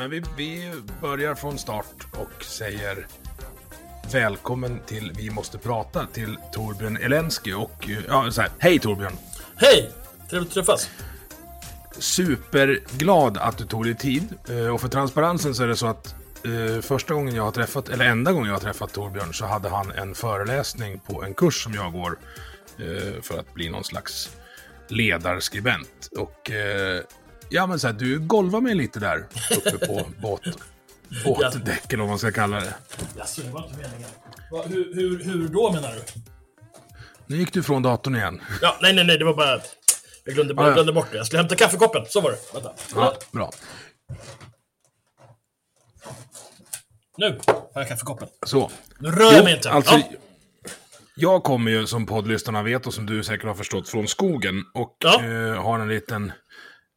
Men vi, vi börjar från start och säger välkommen till Vi måste prata till Torbjörn Elensky och eh, ja, så här, hej Torbjörn! Hej! Trevligt att träffas. Superglad att du tog dig tid Eh, och för transparensen så är det så att eh, första gången jag har träffat, eller enda gången jag har träffat Torbjörn så hade han en föreläsning på en kurs som jag går eh, för att bli någon slags ledarskribent. Och eh, ja men så här, du golvar mig lite där uppe på båt, båtdäcken om man ska kalla det. Jaså, det var inte meningen. Va, hur, hur, hur då menar du? Nu gick du från datorn igen. Ja, nej, nej, nej, det var bara att jag glömde, Ah, ja. glömde bort det. Jag skulle hämta kaffekoppen, så var det. Vänta. Ja, bra. Nu har jag kaffekoppen. Så. Nu rör jag mig inte. Alltså, Ja. Jag kommer ju som poddlyssnarna vet och som du säkert har förstått från skogen och Ja. eh, har en liten,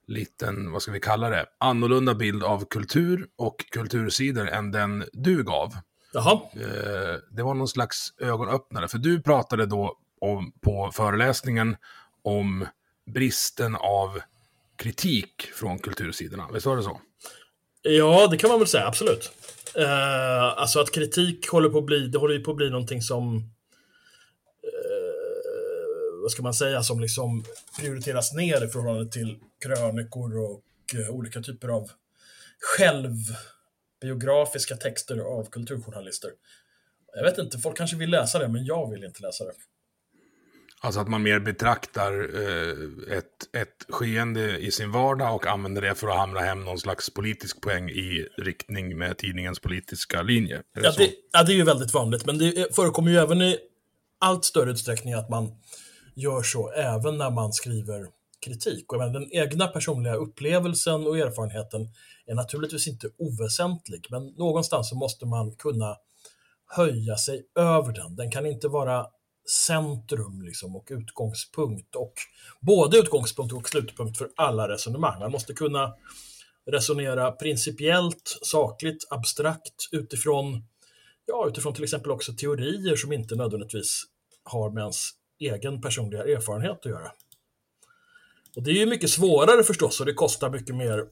liten, vad ska vi kalla det, annorlunda bild av kultur och kultursidor än den du gav. Jaha. Eh, det var någon slags ögonöppnare, för du pratade då om, på föreläsningen om bristen av kritik från kultursidorna. Visst var det så? Ja, det kan man väl säga, absolut. Eh, alltså att kritik håller på att bli, det håller ju på att bli någonting som, eh, vad ska man säga, som liksom prioriteras ner i förhållande till krönikor och eh, olika typer av självbiografiska texter av kulturjournalister. Jag vet inte, folk kanske vill läsa det, men jag vill inte läsa det. Alltså att man mer betraktar eh, ett, ett skeende i sin vardag och använder det för att hamra hem någon slags politisk poäng i riktning med tidningens politiska linje. Det Ja det, ja, det är ju väldigt vanligt, men det förekommer ju även i allt större utsträckning att man gör så även när man skriver kritik. Och menar, den egna personliga upplevelsen och erfarenheten är naturligtvis inte oväsentlig, men någonstans så måste man kunna höja sig över den. Den kan inte vara centrum liksom, och utgångspunkt och både utgångspunkt och slutpunkt för alla resonemang. Man måste kunna resonera principiellt, sakligt, abstrakt utifrån, ja, utifrån till exempel också teorier som inte nödvändigtvis har med ens egen personliga erfarenhet att göra. Och det är ju mycket svårare förstås och det kostar mycket mer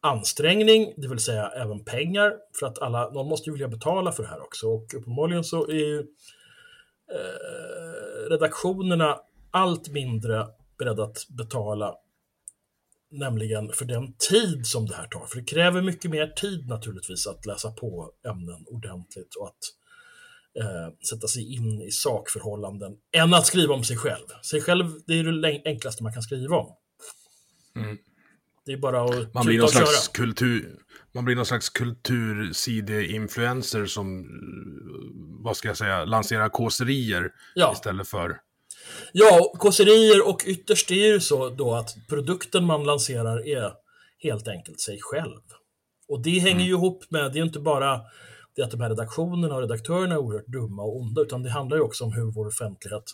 ansträngning, det vill säga även pengar, för att alla, någon måste ju vilja betala för det här också. Och uppenbarligen så är ju eh, redaktionerna allt mindre beredda att betala nämligen för den tid som det här tar. För det kräver mycket mer tid naturligtvis att läsa på ämnen ordentligt och att eh, sätta sig in i sakförhållanden än att skriva om sig själv. Sig själv, det är det enklaste man kan skriva om. Mm. Det är bara att Man blir, någon och köra. slags kultur, man blir någon slags kultursideinfluencer som, eh, vad ska jag säga, lanserar kåserier Ja. istället för... Ja, kåserier och ytterst är det ju så då att produkten man lanserar är helt enkelt sig själv. Och det hänger ju ihop med, det är ju inte bara det att de här redaktionerna och redaktörerna är oerhört dumma och onda, utan det handlar ju också om hur vår offentlighet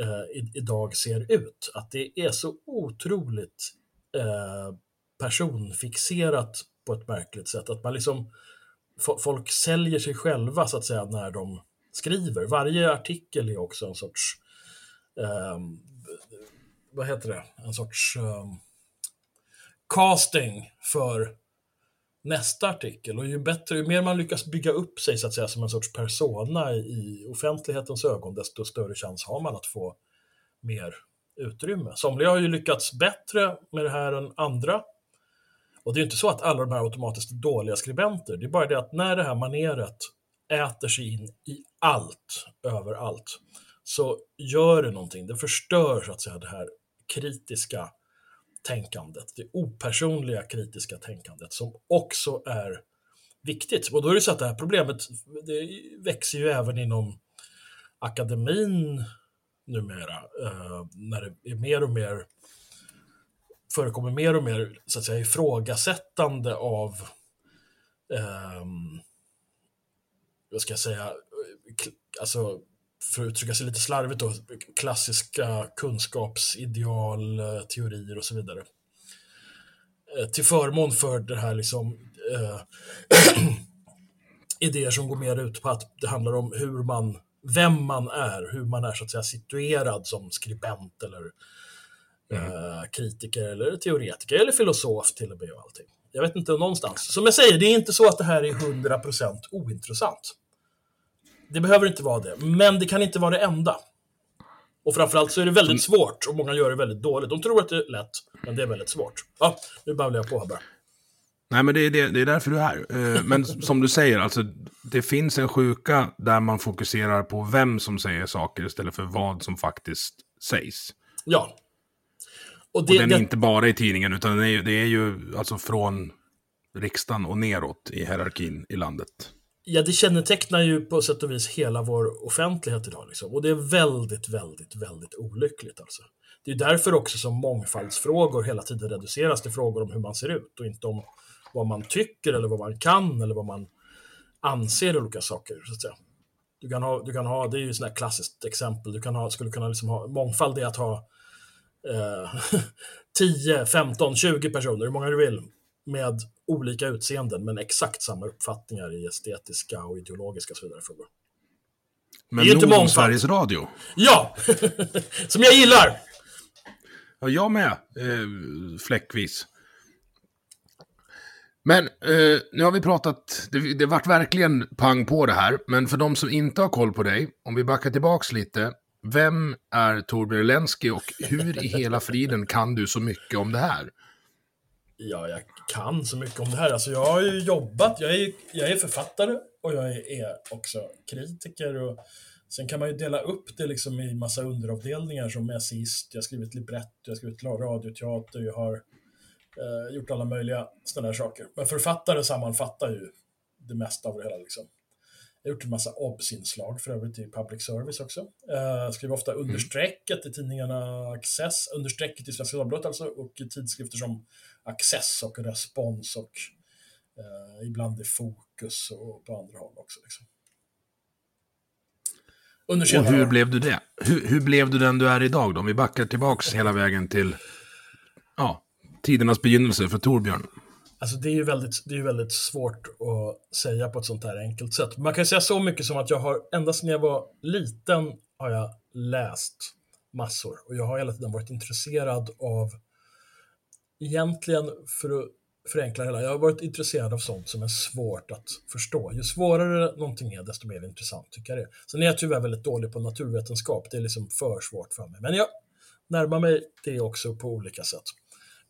eh, idag ser ut. Att det är så otroligt eh, personfixerat på ett märkligt sätt. Att man liksom, folk säljer sig själva så att säga när de skriver. Varje artikel är också en sorts, eh, vad heter det, en sorts eh, casting för nästa artikel. Och ju bättre, ju mer man lyckas bygga upp sig så att säga som en sorts persona i offentlighetens ögon, desto större chans har man att få mer utrymme. Somliga har ju lyckats bättre med det här än andra. Och det är inte så att alla de här automatiskt är dåliga skribenter. Det är bara det att när det här maneret äter sig in i allt, överallt, så gör det någonting. Det förstör så att säga det här kritiska tänkandet, det opersonliga kritiska tänkandet som också är viktigt. Och då är det så att det här problemet det växer ju även inom akademin numera, eh, när det är mer och mer förekommer mer och mer så att säga, ifrågasättande av eh, vad ska jag säga, alltså för att uttrycka sig lite slarvigt då, klassiska kunskapsideal, eh, teorier och så vidare. Eh, till förmån för det här liksom eh, idéer som går mer ut på att det handlar om hur man, vem man är, hur man är så att säga situerad som skribent eller mm. eh, kritiker eller teoretiker eller filosof till och med och allting. Jag vet inte någonstans. Som jag säger, det är inte så att det här är 100% ointressant. Det behöver inte vara det, men det kan inte vara det enda. Och framförallt så är det väldigt mm. svårt och många gör det väldigt dåligt. De tror att det är lätt, men det är väldigt svårt. Ja, nu babblar jag på här bara. Nej, men det är, det, det är därför du är här. Eh, men som du säger, alltså, det finns en sjuka där man fokuserar på vem som säger saker istället för vad som faktiskt sägs. Ja. Och, det, och den är det... inte bara i tidningen, utan det är, det är ju alltså från riksdagen och neråt i hierarkin i landet. Ja, det kännetecknar ju på sätt och vis hela vår offentlighet idag. Liksom. Och det är väldigt, väldigt, väldigt olyckligt alltså. Det är därför också som mångfaldsfrågor hela tiden reduceras till frågor om hur man ser ut och inte om vad man tycker eller vad man kan eller vad man anser olika saker. Så att säga. Du kan ha, du kan ha det är ju ett klassiskt exempel, du kan ha, skulle kunna liksom ha, mångfald är att ha eh, 10, 15, 20 personer, hur många du vill, med olika utseenden men exakt samma uppfattningar i estetiska och ideologiska och så vidare frågor. Men det är nog om Sveriges Radio. Ja! Som jag gillar! Ja, jag med. Eh, fläckvis. Men eh, nu har vi pratat, det, det vart verkligen pang på det här, men för de som inte har koll på dig, om vi backar tillbaks lite, vem är Torbjörn Lenski och hur i hela friden kan du så mycket om det här? Ja, jag kan så mycket om det här. Alltså, jag har ju jobbat, jag är, jag är författare och jag är också kritiker. Och sen kan man ju dela upp det liksom i massa underavdelningar som essayist, jag har skrivit libretto, jag har skrivit radioteater, jag har eh, gjort alla möjliga sådana här saker. Men författare sammanfattar ju det mesta av det hela. Liksom. Jag har gjort en massa obs-inslag för övrigt i public service också. Eh, skriver ofta mm. understrecket i tidningarna Access, understrecket i Svenska Dagbladet alltså, och i tidskrifter som Access och Respons och eh, ibland i Fokus och på andra håll också. Liksom. och hur blev du det? Hur, hur, blev du den du är idag då? Om vi backar tillbaks hela vägen till ja, tidernas begynnelse för Torbjörn. Alltså det är ju väldigt, det är väldigt svårt att säga på ett sånt här enkelt sätt. Man kan säga så mycket som att jag har, ända sedan jag var liten, har jag läst massor. Och jag har hela tiden varit intresserad av, egentligen för att förenkla hela, jag har varit intresserad av sånt som är svårt att förstå. Ju svårare någonting är, desto mer intressant tycker jag det är. Sen är jag tyvärr väldigt dålig på naturvetenskap, det är liksom för svårt för mig. Men jag närmar mig det också på olika sätt.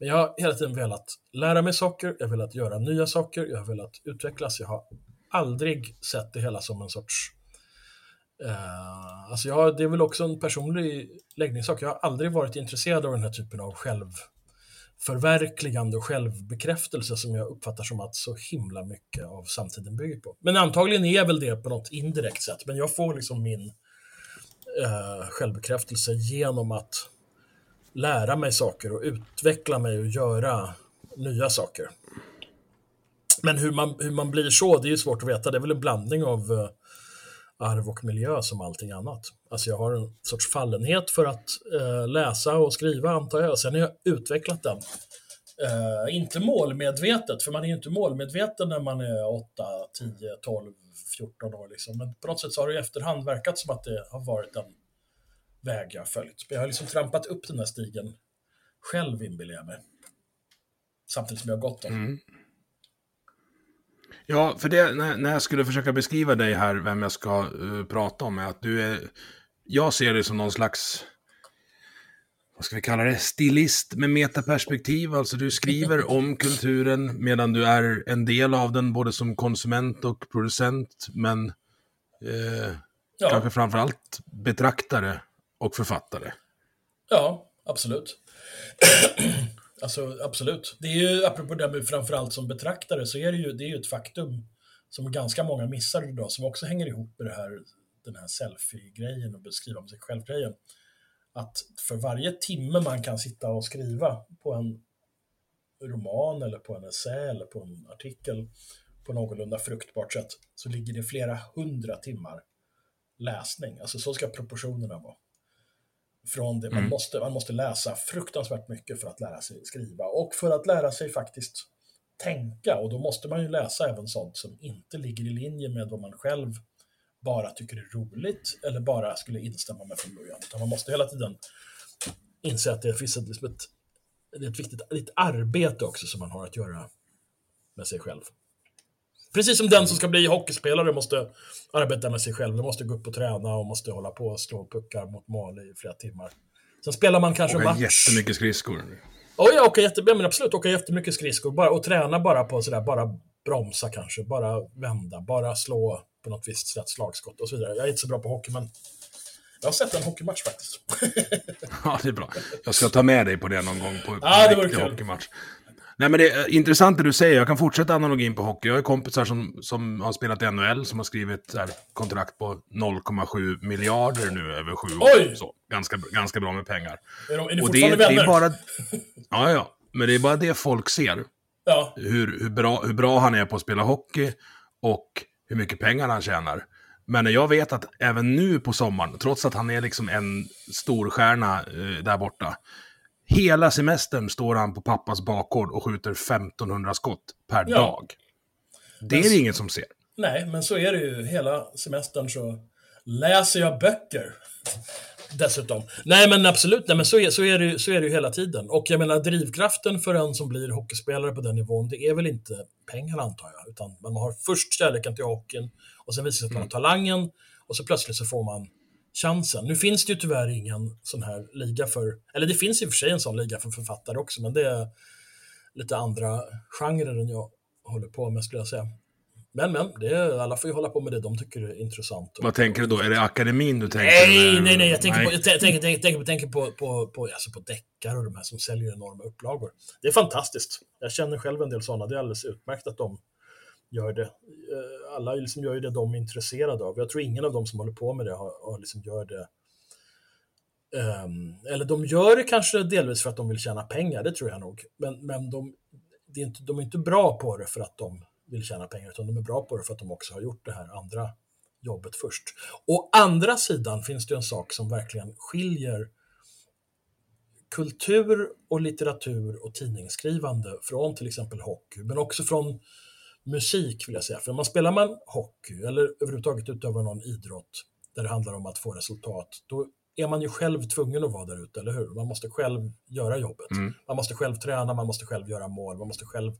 Men jag har hela tiden velat lära mig saker, jag har velat göra nya saker, jag har velat utvecklas. Jag har aldrig sett det hela som en sorts... Eh, alltså jag, det är väl också en personlig läggningssak. Jag har aldrig varit intresserad av den här typen av självförverkligande och självbekräftelse som jag uppfattar som att så himla mycket av samtiden bygger på. Men antagligen är väl det på något indirekt sätt, men jag får liksom min eh, självbekräftelse genom att lära mig saker och utveckla mig och göra nya saker. Men hur man, hur man blir så, det är ju svårt att veta. Det är väl en blandning av uh, arv och miljö som allting annat. Alltså jag har en sorts fallenhet för att uh, läsa och skriva antar jag. Sen har jag utvecklat den. Uh, inte målmedvetet, för man är ju inte målmedveten när man är 8, 10, 12, 14 år. Liksom. Men på något sätt så har det i efterhand verkat som att det har varit en väg jag har följt. Jag har liksom trampat upp den här stigen själv, inbillar jag mig. Samtidigt som jag har gått den. Mm. Ja, för det, när, när jag skulle försöka beskriva dig här, vem jag ska uh, prata om, är att du är... Jag ser dig som någon slags... vad ska vi kalla det, stilist med metaperspektiv. Alltså du skriver om kulturen medan du är en del av den, både som konsument och producent. Men eh, Ja. kanske framförallt betraktare och författare. Ja, absolut. alltså, absolut. Det är ju, apropå det med framförallt som betraktare, så är det ju, det är ju ett faktum som ganska många missar idag, som också hänger ihop med det här, den här selfie-grejen och beskriva om sig själv-grejen. Att för varje timme man kan sitta och skriva på en roman eller på en essä eller på en artikel på någorlunda fruktbart sätt, så ligger det flera hundra timmar läsning. Alltså så ska proportionerna vara från det. Man, Mm. måste, man måste läsa fruktansvärt mycket för att lära sig skriva och för att lära sig faktiskt tänka. Och då måste man ju läsa även sånt som inte ligger i linje med vad man själv bara tycker är roligt eller bara skulle instämma med från början. Utan man måste hela tiden inse att det finns ett, liksom ett, ett viktigt ett arbete också som man har att göra med sig själv. Precis som den som ska bli hockeyspelare måste arbeta med sig själv. Den måste gå upp och träna och måste hålla på och slå puckar mot mål i flera timmar. Sen spelar man kanske Och match. jättemycket skridskor. Oj, jag åker jätte, ja, men absolut, åka jättemycket skridskor. Bara, och träna bara på sådär, bara bromsa kanske, bara vända, bara slå på något visst sätt slagskott och så vidare. Jag är inte så bra på hockey, men jag har sett en hockeymatch faktiskt. Ja, det är bra. Jag ska ta med dig på det någon gång på, Ja, en riktig hockeymatch. Nej, men det är intressant det du säger. Jag kan fortsätta analogin på hockey. Jag har kompisar som, som har spelat i NHL, som har skrivit här, kontrakt på 0,7 miljarder nu över sju år. Oj! Så, ganska, ganska bra med pengar. Är, de, är ni Och det, fortfarande det vänner? är bara... Ja, ja. Men det är bara det folk ser. Ja, Hur, hur, bra, hur bra han är på att spela hockey och hur mycket pengar han tjänar. Men jag vet att även nu på sommaren, trots att han är liksom en storstjärna eh, där borta, hela semestern står han på pappas bakgård och skjuter 1500 skott per Ja. dag. Det är det ingen som ser. nej, men så är det ju. Hela semestern så läser jag böcker. Dessutom. Nej, men absolut. Nej, men så, är, så, är det, ju- så är det ju hela tiden. Och jag menar, drivkraften för en som blir hockeyspelare på den nivån, det är väl inte pengar antar jag. Utan man har först kärleken till hockeyn och sen visar det sig att man har talangen och så plötsligt så får man chansen. Nu finns det ju tyvärr ingen sån här liga för, eller det finns i och för sig en sån liga för författare också, men det är lite andra genrer än jag håller på med skulle jag säga. Men, men, det är, alla får ju hålla på med det de tycker är intressant. Vad tänker du då? Är det akademin du tänker? Nej, nej, nej, jag tänker på, jag tänker, tänker, tänker, tänker på, på, på, alltså på deckare och de här som säljer enorma upplagor. Det är fantastiskt. Jag känner själv en del sådana. Det är alldeles utmärkt att de gör det. Eh, alla liksom gör ju det de är intresserade av. Jag tror ingen av dem som håller på med det har, har liksom gör det Um, eller de gör det kanske delvis för att de vill tjäna pengar, det tror jag nog. Men, men de, det är inte, de är inte bra på det för att de vill tjäna pengar, utan de är bra på det för att de också har gjort det här andra jobbet först. Å andra sidan finns det en sak som verkligen skiljer kultur och litteratur och tidningsskrivande från till exempel hockey, men också från musik vill jag säga. För om man spelar man hockey eller överhuvudtaget utövar någon idrott där det handlar om att få resultat, då är man ju själv tvungen att vara där ute, eller hur? Man måste själv göra jobbet. Mm. Man måste själv träna, man måste själv göra mål, man måste själv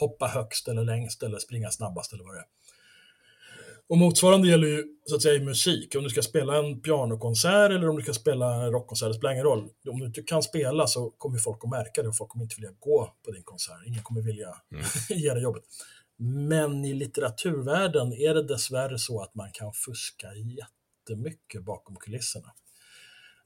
hoppa högst eller längst eller springa snabbast eller vad det är. Och motsvarande gäller ju så att säga i musik. Om du ska spela en pianokonsert eller om du ska spela en rockkonsert, det spelar ingen roll. Om du inte kan spela så kommer folk att märka det och folk kommer inte vilja gå på din konsert. Ingen kommer vilja ge dig jobbet. Men i litteraturvärlden är det dessvärre så att man kan fuska jättemycket bakom kulisserna.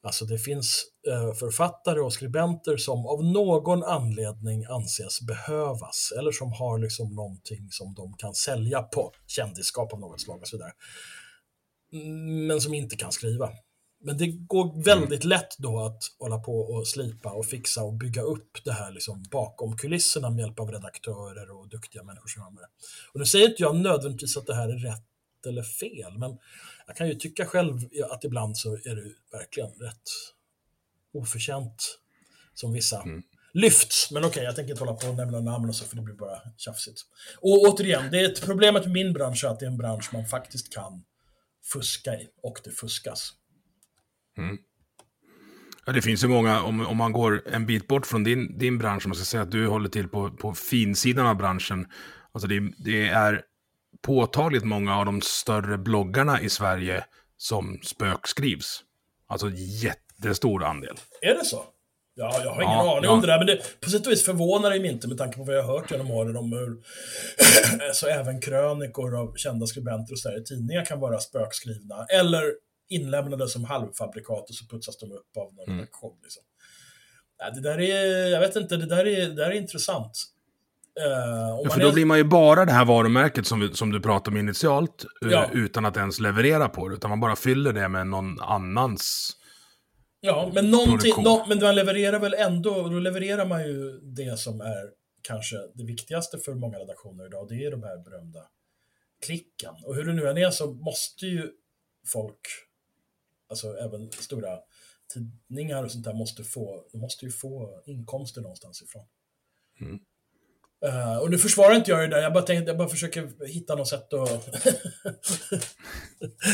Alltså det finns eh, författare och skribenter som av någon anledning anses behövas eller som har liksom någonting som de kan sälja på, kändisskap av något slag och så vidare. Mm, men som inte kan skriva. Men det går väldigt lätt då att hålla på och slipa och fixa och bygga upp det här liksom bakom kulisserna med hjälp av redaktörer och duktiga människor som med det. Och nu säger inte jag nödvändigtvis att det här är rätt eller fel, men jag kan ju tycka själv att ibland så är det verkligen rätt oförtjänt som vissa lyfts. Men okej, jag tänker inte hålla på och nämna namn och så, för det blir bara tjafsigt. Och återigen, det är ett problemet med min bransch är att det är en bransch man faktiskt kan fuska i, och det fuskas. Ja, det finns ju många, om, om man går en bit bort från din, din bransch, om man ska säga att du håller till på, på finsidan av branschen. Alltså det, det är påtagligt många av de större bloggarna i Sverige som spökskrivs. Alltså jättestor andel. Är det så? Ja, jag har ingen ja, aning ja. om det där, men det, på sätt och vis förvånar det mig inte med tanke på vad jag har hört genom åren om hur så även krönikor av kända skribenter och så där, i tidningar kan vara spökskrivna. Eller inlämnade som halvfabrikat och så putsas de upp av någon mm. redaktion. Liksom. Ja, det där är, jag vet inte, det där är, det där är intressant. Uh, ja, för då är... blir man ju bara det här varumärket som, vi, som du pratade om initialt, uh, ja. utan att ens leverera på det, utan man bara fyller det med någon annans Ja, men, någonting, no, men man levererar väl ändå, då levererar man ju det som är kanske det viktigaste för många redaktioner idag, det är de här berömda klicken. Och hur det nu än är så måste ju folk, alltså även stora tidningar och sånt där, måste få, måste ju få inkomster någonstans ifrån. Mm. Uh, och nu försvarar inte jag det där, jag bara, tänkte, jag bara försöker hitta något sätt att...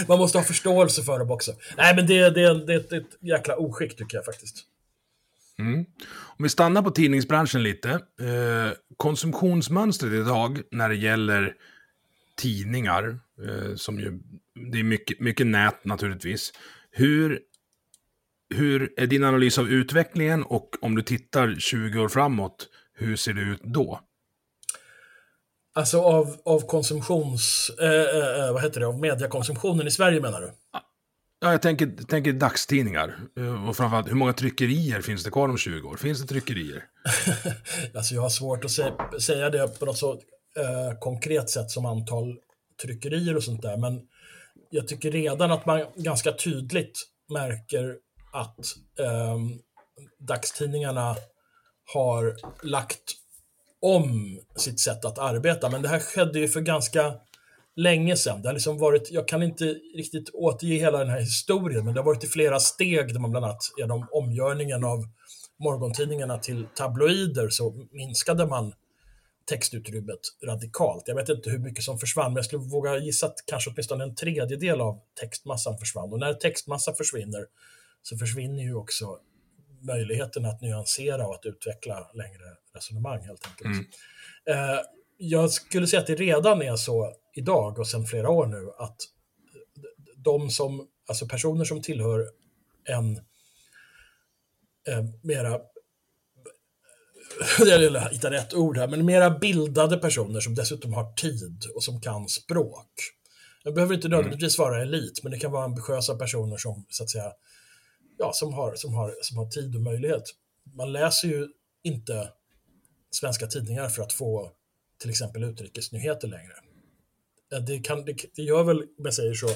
Man måste ha förståelse för dem också. Nej, men det, det, det är ett, ett jäkla oskick tycker jag faktiskt. Mm. Om vi stannar på tidningsbranschen lite. Eh, konsumtionsmönstret idag när det gäller tidningar, eh, som ju, det är mycket, mycket nät naturligtvis. Hur, hur är din analys av utvecklingen och om du tittar 20 år framåt, hur ser det ut då? Alltså av, av konsumtions... Eh, eh, vad heter det? Av mediekonsumtionen i Sverige menar du? Ja, jag tänker, tänker dagstidningar. Eh, och framförallt, hur många tryckerier finns det kvar om 20 år? Finns det tryckerier? alltså jag har svårt att se, säga det på något så eh, konkret sätt som antal tryckerier och sånt där. Men jag tycker redan att man ganska tydligt märker att eh, dagstidningarna har lagt om sitt sätt att arbeta. Men det här skedde ju för ganska länge sedan. Det har liksom varit, jag kan inte riktigt återge hela den här historien, men det har varit i flera steg där man bland annat genom omgörningen av morgontidningarna till tabloider så minskade man textutrymmet radikalt. Jag vet inte hur mycket som försvann, men jag skulle våga gissa att kanske åtminstone en tredjedel av textmassan försvann. Och när textmassa försvinner så försvinner ju också möjligheten att nyansera och att utveckla längre resonemang helt enkelt. Mm. Eh, jag skulle säga att det redan är så idag och sedan flera år nu att de som, alltså personer som tillhör en eh, mera jag hitta rätt ord här, men mera bildade personer som dessutom har tid och som kan språk. Det behöver inte mm. nödvändigtvis vara elit, men det kan vara ambitiösa personer som så att säga ja, som, har, som, har, som har tid och möjlighet. Man läser ju inte svenska tidningar för att få till exempel utrikesnyheter längre. Det, kan, det, det gör väl, om jag säger så,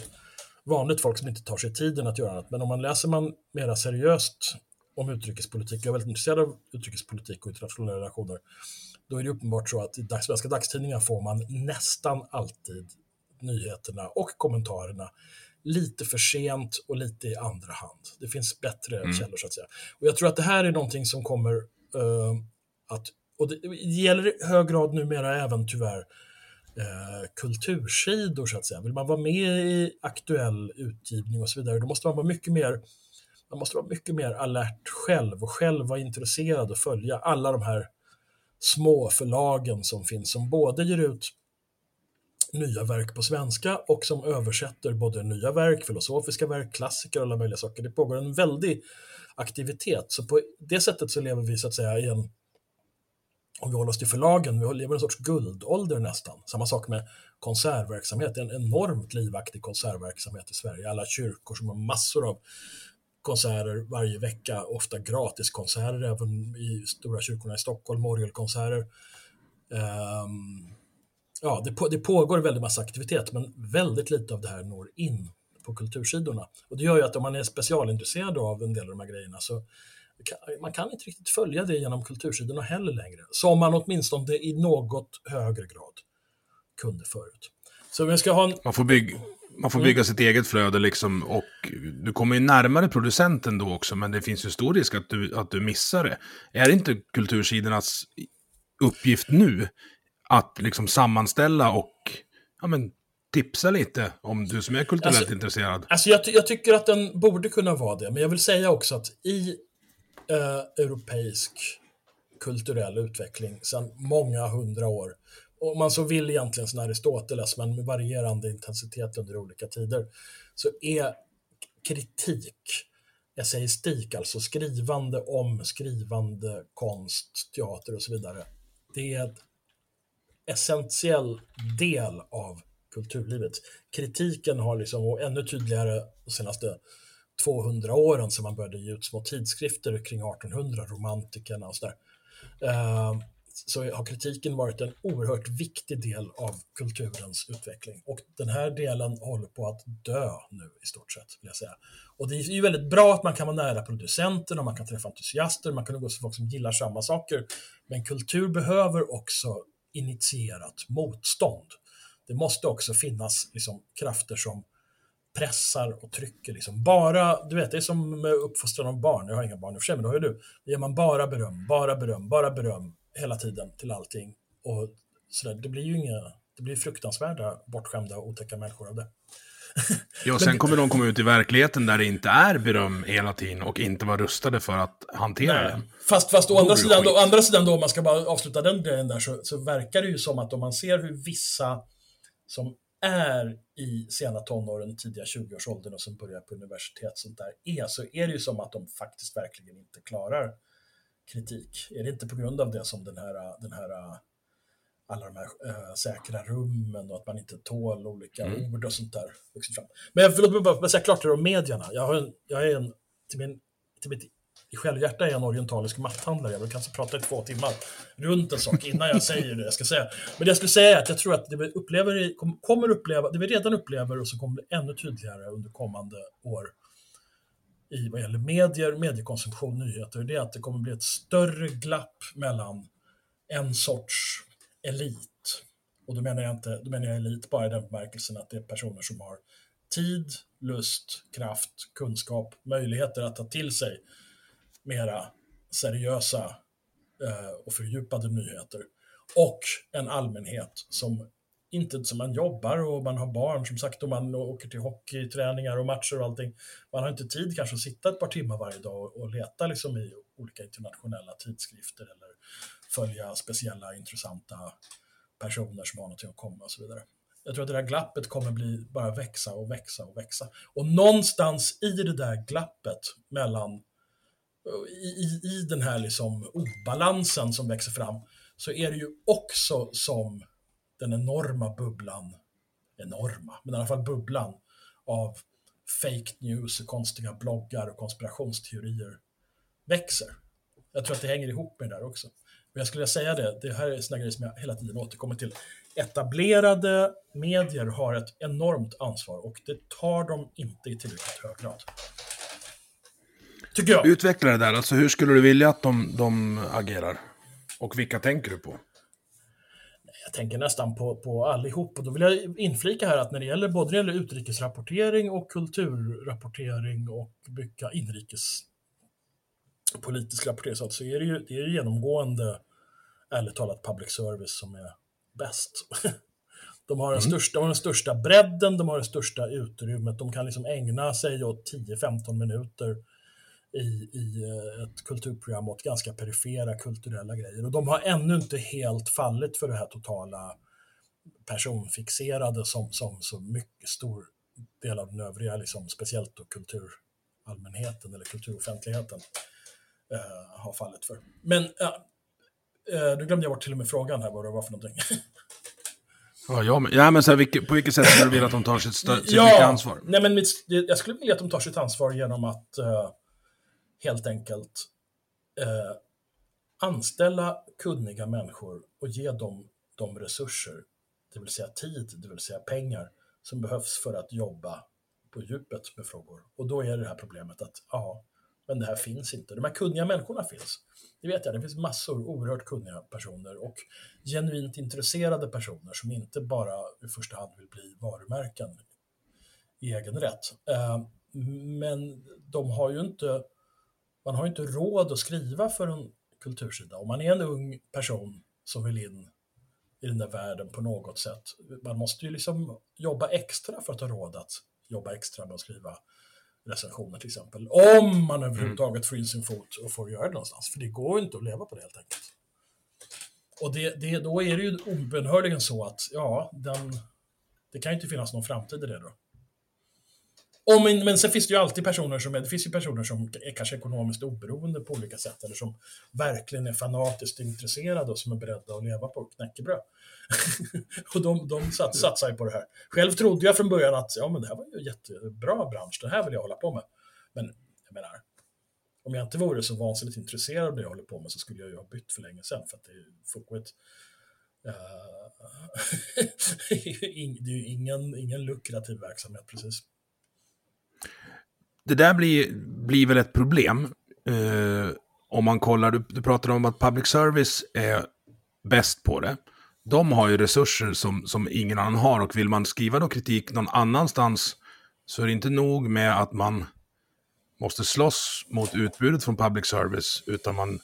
vanligt folk som inte tar sig tiden att göra annat. Men om man läser man mera seriöst om utrikespolitik, jag är väldigt intresserad av utrikespolitik och internationella relationer, då är det uppenbart så att i svenska dagstidningar får man nästan alltid nyheterna och kommentarerna lite för sent och lite i andra hand. Det finns bättre mm. källor så att säga. Och jag tror att det här är någonting som kommer uh, att, och det, det gäller i hög grad numera även tyvärr uh, kultursidor så att säga. Vill man vara med i aktuell utgivning och så vidare, då måste man vara mycket mer man måste vara mycket mer alert själv och själv vara intresserad och följa alla de här små förlagen som finns, som både ger ut nya verk på svenska och som översätter både nya verk, filosofiska verk, klassiker och alla möjliga saker. Det pågår en väldig aktivitet. Så på det sättet så lever vi så att säga i en, om vi håller oss till förlagen, vi lever i en sorts guldålder nästan. Samma sak med konsertverksamhet, en enormt livaktig konsertverksamhet i Sverige. Alla kyrkor som har massor av konserter varje vecka, ofta gratiskonserter även i stora kyrkorna i Stockholm, orgelkonserter. Um, ja, det, på, det pågår väldigt massa aktivitet, men väldigt lite av det här når in på kultursidorna. Och det gör ju att om man är specialintresserad av en del av de här grejerna så kan, man kan inte riktigt följa det genom kultursidorna heller längre, som man åtminstone i något högre grad kunde förut. Så vi ska ha en... Man får bygga, man får bygga sitt eget flöde liksom och du kommer ju närmare producenten då också, men det finns ju stor risk att du, att du missar det. Är det inte kultursidornas uppgift nu att liksom sammanställa och ja, men, tipsa lite om du som är kulturellt alltså, intresserad. Alltså jag, jag, tycker att den borde kunna vara det, men jag vill säga också att i eh, europeisk kulturell utveckling sedan många hundra år, om man så vill egentligen som Aristoteles, men med varierande intensitet under olika tider, så är kritik essayistik, alltså skrivande om skrivande, konst, teater och så vidare. Det är en essentiell del av kulturlivet. Kritiken har liksom, och ännu tydligare de senaste 200 åren som man började ge ut små tidskrifter kring 1800, romantikerna och sådär. Uh, så har kritiken varit en oerhört viktig del av kulturens utveckling. Och den här delen håller på att dö nu i stort sett, vill jag säga. Och det är ju väldigt bra att man kan vara nära producenterna, man kan träffa entusiaster, man kan gå till folk som gillar samma saker. Men kultur behöver också initierat motstånd. Det måste också finnas liksom, krafter som pressar och trycker. Liksom. Bara, du vet, det är som med uppfostran av barn. Jag har inga barn i och för sig, men det har ju du. Då ger man bara beröm, bara beröm, bara beröm hela tiden till allting. Och sådär. Det blir ju inga, det blir fruktansvärda, bortskämda och otäcka människor av det. Ja, sen kommer de komma ut i verkligheten där det inte är beröm hela tiden och inte vara rustade för att hantera Nej. det. Fast, fast å andra sidan, då, andra sidan då, om man ska bara avsluta den grejen där, så, så verkar det ju som att om man ser hur vissa som är i sena tonåren, tidiga 20-årsåldern och som börjar på universitet sånt där, är, så är det ju som att de faktiskt verkligen inte klarar kritik. Är det inte på grund av det som den här, den här alla de här äh, säkra rummen och att man inte tål olika mm. ord och sånt där. Fram. Men förlåt mig bara säga klart det om medierna. Jag, en, jag är en, till, min, till mitt i självhjärta är jag en orientalisk matthandlare. Jag vill kanske prata i två timmar runt en sak innan jag säger det jag ska säga. Men det jag skulle säga är att jag tror att det vi upplever, kommer uppleva, det vi redan upplever och som kommer bli ännu tydligare under kommande år i vad gäller medier, mediekonsumtion, nyheter, det är att det kommer bli ett större glapp mellan en sorts elit. Och då menar jag inte, då menar jag elit bara i den bemärkelsen att det är personer som har tid, lust, kraft, kunskap, möjligheter att ta till sig mera seriösa eh, och fördjupade nyheter. Och en allmänhet som inte som man jobbar och man har barn som sagt och man åker till hockeyträningar och matcher och allting. Man har inte tid kanske att sitta ett par timmar varje dag och, leta liksom i olika internationella tidskrifter eller följa speciella intressanta personer som har någonting att komma och så vidare. Jag tror att det där glappet kommer bli bara växa och växa och växa. Och någonstans i det där glappet mellan i, i, i den här liksom obalansen som växer fram så är det ju också som den enorma bubblan, enorma, men i alla fall bubblan av fake news, och konstiga bloggar och konspirationsteorier växer. Jag tror att det hänger ihop med det där också. Men jag skulle säga det, det här är såna grejer som jag hela tiden återkommer till. Etablerade medier har ett enormt ansvar och det tar de inte i tillräckligt hög grad. Tycker jag. Utveckla det där, alltså hur skulle du vilja att de, de agerar? Och vilka tänker du på? Jag tänker nästan på, på allihop. Och då vill jag inflika här att när det gäller både när det gäller utrikesrapportering och kulturrapportering och mycket inrikes politisk rapportering så är det ju det är genomgående, ärligt talat, public service som är bäst. De har, den mm. största, de har den största bredden, de har det största utrymmet, de kan liksom ägna sig åt 10-15 minuter i, i eh, ett kulturprogram åt ganska perifera kulturella grejer. Och de har ännu inte helt fallit för det här totala personfixerade som, som så mycket stor del av den övriga, liksom, speciellt då kulturallmänheten eller kulturoffentligheten eh, har fallit för. Men eh, nu glömde jag bort till och med frågan här vad det var för någonting. Ja, ja, men, ja, men så här, på vilket sätt skulle du vilja att de tar sitt, sitt ja, ansvar? Nej, men mitt, jag skulle vilja att de tar sitt ansvar genom att uh, helt enkelt eh, anställa kunniga människor och ge dem de resurser, det vill säga tid, det vill säga pengar, som behövs för att jobba på djupet med frågor. Och då är det här problemet att, ja, men det här finns inte. De här kunniga människorna finns. Det vet jag, det finns massor oerhört kunniga personer och genuint intresserade personer som inte bara i första hand vill bli varumärken i egen rätt. Eh, men de har ju inte, man har inte råd att skriva för en kultursida. Om man är en ung person som vill in i den där världen på något sätt, man måste ju liksom jobba extra för att ha råd att jobba extra med att skriva recensioner till exempel. Om man överhuvudtaget får in sin fot och får göra det någonstans. För det går ju inte att leva på det helt enkelt. Och det, det, då är det ju obönhörligen så att, ja, den, det kan ju inte finnas någon framtid i det då. Om, men sen finns det ju alltid personer som är, det finns ju personer som är kanske ekonomiskt oberoende på olika sätt eller som verkligen är fanatiskt intresserade och som är beredda att leva på knäckebröd. och de, de sats, satsar ju på det här. Själv trodde jag från början att ja, men det här var ju en jättebra bransch, det här vill jag hålla på med. Men jag menar, om jag inte vore så vansinnigt intresserad av det jag håller på med så skulle jag ju ha bytt för länge sedan för att det är fullkomligt Uh, eh, det är ju ingen, ingen lukrativ verksamhet precis det där blir, blir väl ett problem. Eh, om man kollar, du, du pratar om att public service är bäst på det. De har ju resurser som, som ingen annan har och vill man skriva då kritik någon annanstans så är det inte nog med att man måste slåss mot utbudet från public service, utan man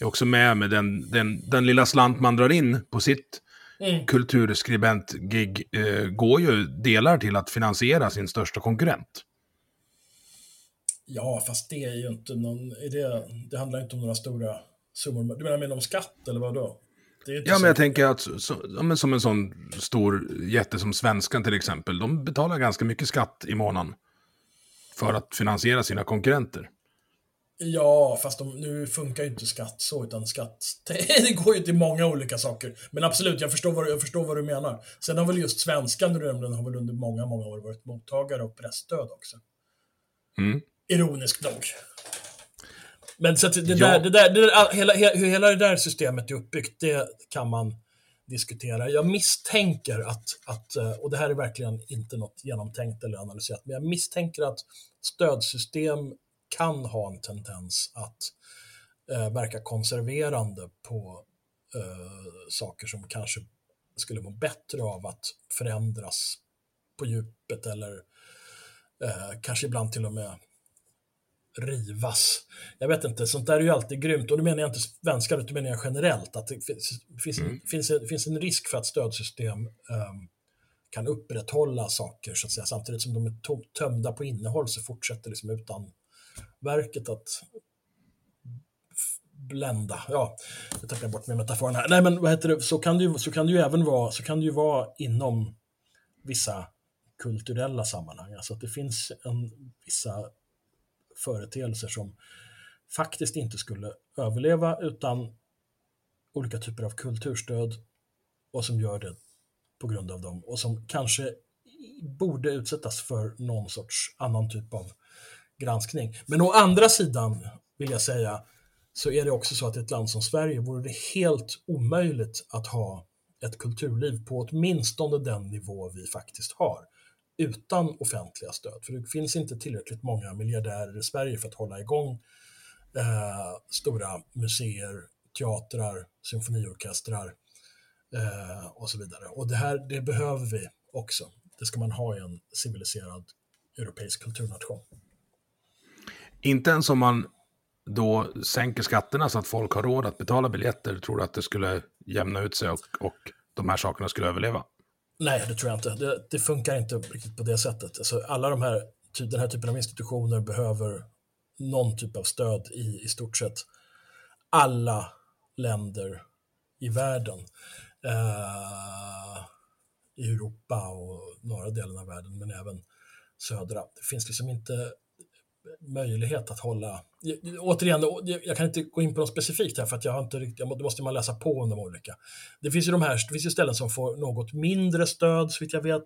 är också med med den, den, den lilla slant man drar in på sitt mm. kulturskribent-gig, eh, går ju delar till att finansiera sin största konkurrent. Ja, fast det är ju inte någon... Det, det handlar inte om några stora summor. Du menar, menar om skatt eller vad då? ja, men jag tänker att så, ja, som en sån stor jätte som Svenskan till exempel, de betalar ganska mycket skatt i månaden för att finansiera sina konkurrenter. Ja, fast de, nu funkar ju inte skatt så, utan skatt, det går ju till många olika saker. Men absolut, jag förstår vad, jag förstår vad du menar. Sen har väl just svenskan, har väl under många, många år varit mottagare av pressstöd också. Mm. Ironiskt nog. Men så att det, ja. där, det, där, det där, hela, hur hela det där systemet är uppbyggt, det kan man diskutera. Jag misstänker att, att, eh, och det här är verkligen inte något genomtänkt eller analyserat, men jag misstänker att stödsystem kan ha en tendens att eh, verka konserverande på eh, saker som kanske skulle må bättre av att förändras på djupet eller eh, kanske ibland till och med rivas. Jag vet inte, sånt där är ju alltid grymt. Och då menar jag inte svenskar, utan menar jag generellt. Att det finns, finns, mm. finns, en, finns en risk för att stödsystem um, kan upprätthålla saker, så att säga. Samtidigt som de är tömda på innehåll så fortsätter liksom utan verket att blända. Ja, jag tappar bort med metaforen här. Nej, men vad heter det? Så kan det ju, så kan det ju även vara, så kan det ju vara inom vissa kulturella sammanhang. Alltså att det finns en, vissa företeelser som faktiskt inte skulle överleva utan olika typer av kulturstöd och som gör det på grund av dem och som kanske borde utsättas för någon sorts annan typ av granskning. Men å andra sidan vill jag säga så är det också så att i ett land som Sverige vore det helt omöjligt att ha ett kulturliv på åtminstone den nivå vi faktiskt har utan offentliga stöd. För det finns inte tillräckligt många miljardärer i Sverige för att hålla igång eh, stora museer, teatrar, symfoniorkestrar eh, och så vidare. Och det här det behöver vi också. Det ska man ha i en civiliserad europeisk kulturnation. Inte ens om man då sänker skatterna så att folk har råd att betala biljetter, tror du att det skulle jämna ut sig och, och de här sakerna skulle överleva? Nej, det tror jag inte. Det, det funkar inte riktigt på det sättet. Alltså, alla de här, typ, den här typen av institutioner behöver någon typ av stöd i, i stort sett alla länder i världen. Eh, I Europa och norra delen av världen, men även södra. Det finns liksom inte möjlighet att hålla... Återigen, jag kan inte gå in på något specifikt här för att jag har inte riktigt, då måste man läsa på om de olika. Det finns ju de här, det finns ju ställen som får något mindre stöd, så vitt jag vet.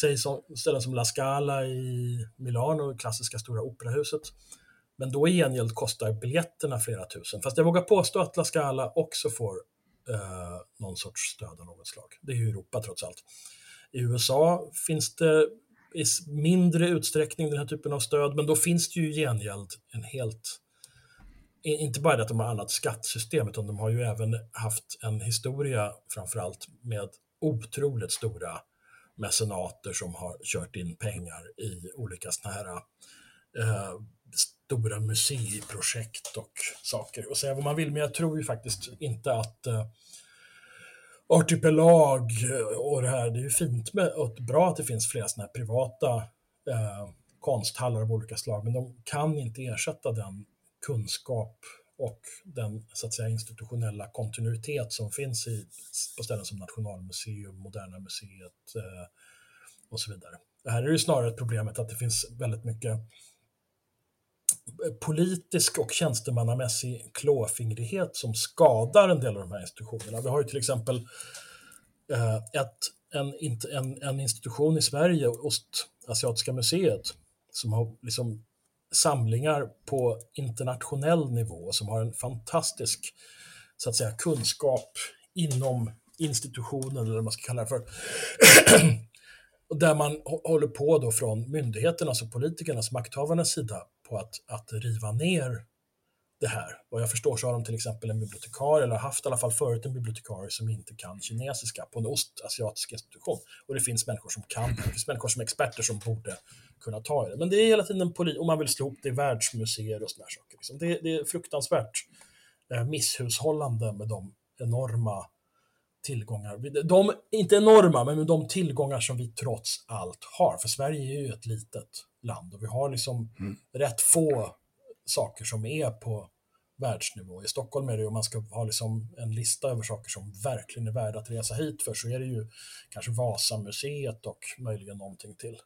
Säg som, ställen som La Scala i Milano, klassiska stora operahuset. Men då i gengäld kostar biljetterna flera tusen. Fast jag vågar påstå att La Scala också får eh, någon sorts stöd av något slag. Det är ju Europa trots allt. I USA finns det i mindre utsträckning den här typen av stöd, men då finns det ju gengäld en helt inte bara det att de har annat skattesystem, utan de har ju även haft en historia framförallt med otroligt stora mecenater som har kört in pengar i olika sådana här eh, stora museiprojekt och saker. Och säga vad man vill, men jag tror ju faktiskt inte att eh, artipelag och det här. Det är ju fint med, och bra att det finns flera sådana här privata eh, konsthallar av olika slag, men de kan inte ersätta den kunskap och den så att säga, institutionella kontinuitet som finns i, på ställen som Nationalmuseum, Moderna Museet eh, och så vidare. Det här är ju snarare problemet att det finns väldigt mycket politisk och tjänstemannamässig klåfingrighet som skadar en del av de här institutionerna. Vi har ju till exempel eh, ett, en, en, en institution i Sverige, Ostasiatiska museet, som har liksom samlingar på internationell nivå, som har en fantastisk så att säga, kunskap inom institutionen, eller vad man ska kalla det för. och där man håller på då från myndigheternas och politikernas, makthavarnas sida på att, att riva ner det här. Vad jag förstår så har de till exempel en bibliotekarie, eller haft i alla fall förut en bibliotekarie som inte kan kinesiska på en ostasiatisk institution. Och det finns människor som kan det. Finns människor som är experter som borde kunna ta i det. Men det är hela tiden en polis, och man vill slå ihop det i världsmuseer och sådana saker. Liksom. Det, det, är fruktansvärt eh, misshushållande med de enorma tillgångar. De, inte enorma, men de tillgångar som vi trots allt har. För Sverige är ju ett litet land och vi har liksom mm. rätt få saker som är på världsnivå. I Stockholm är det ju, om man ska ha liksom en lista över saker som verkligen är värda att resa hit för, så är det ju kanske Vasamuseet och möjligen någonting till.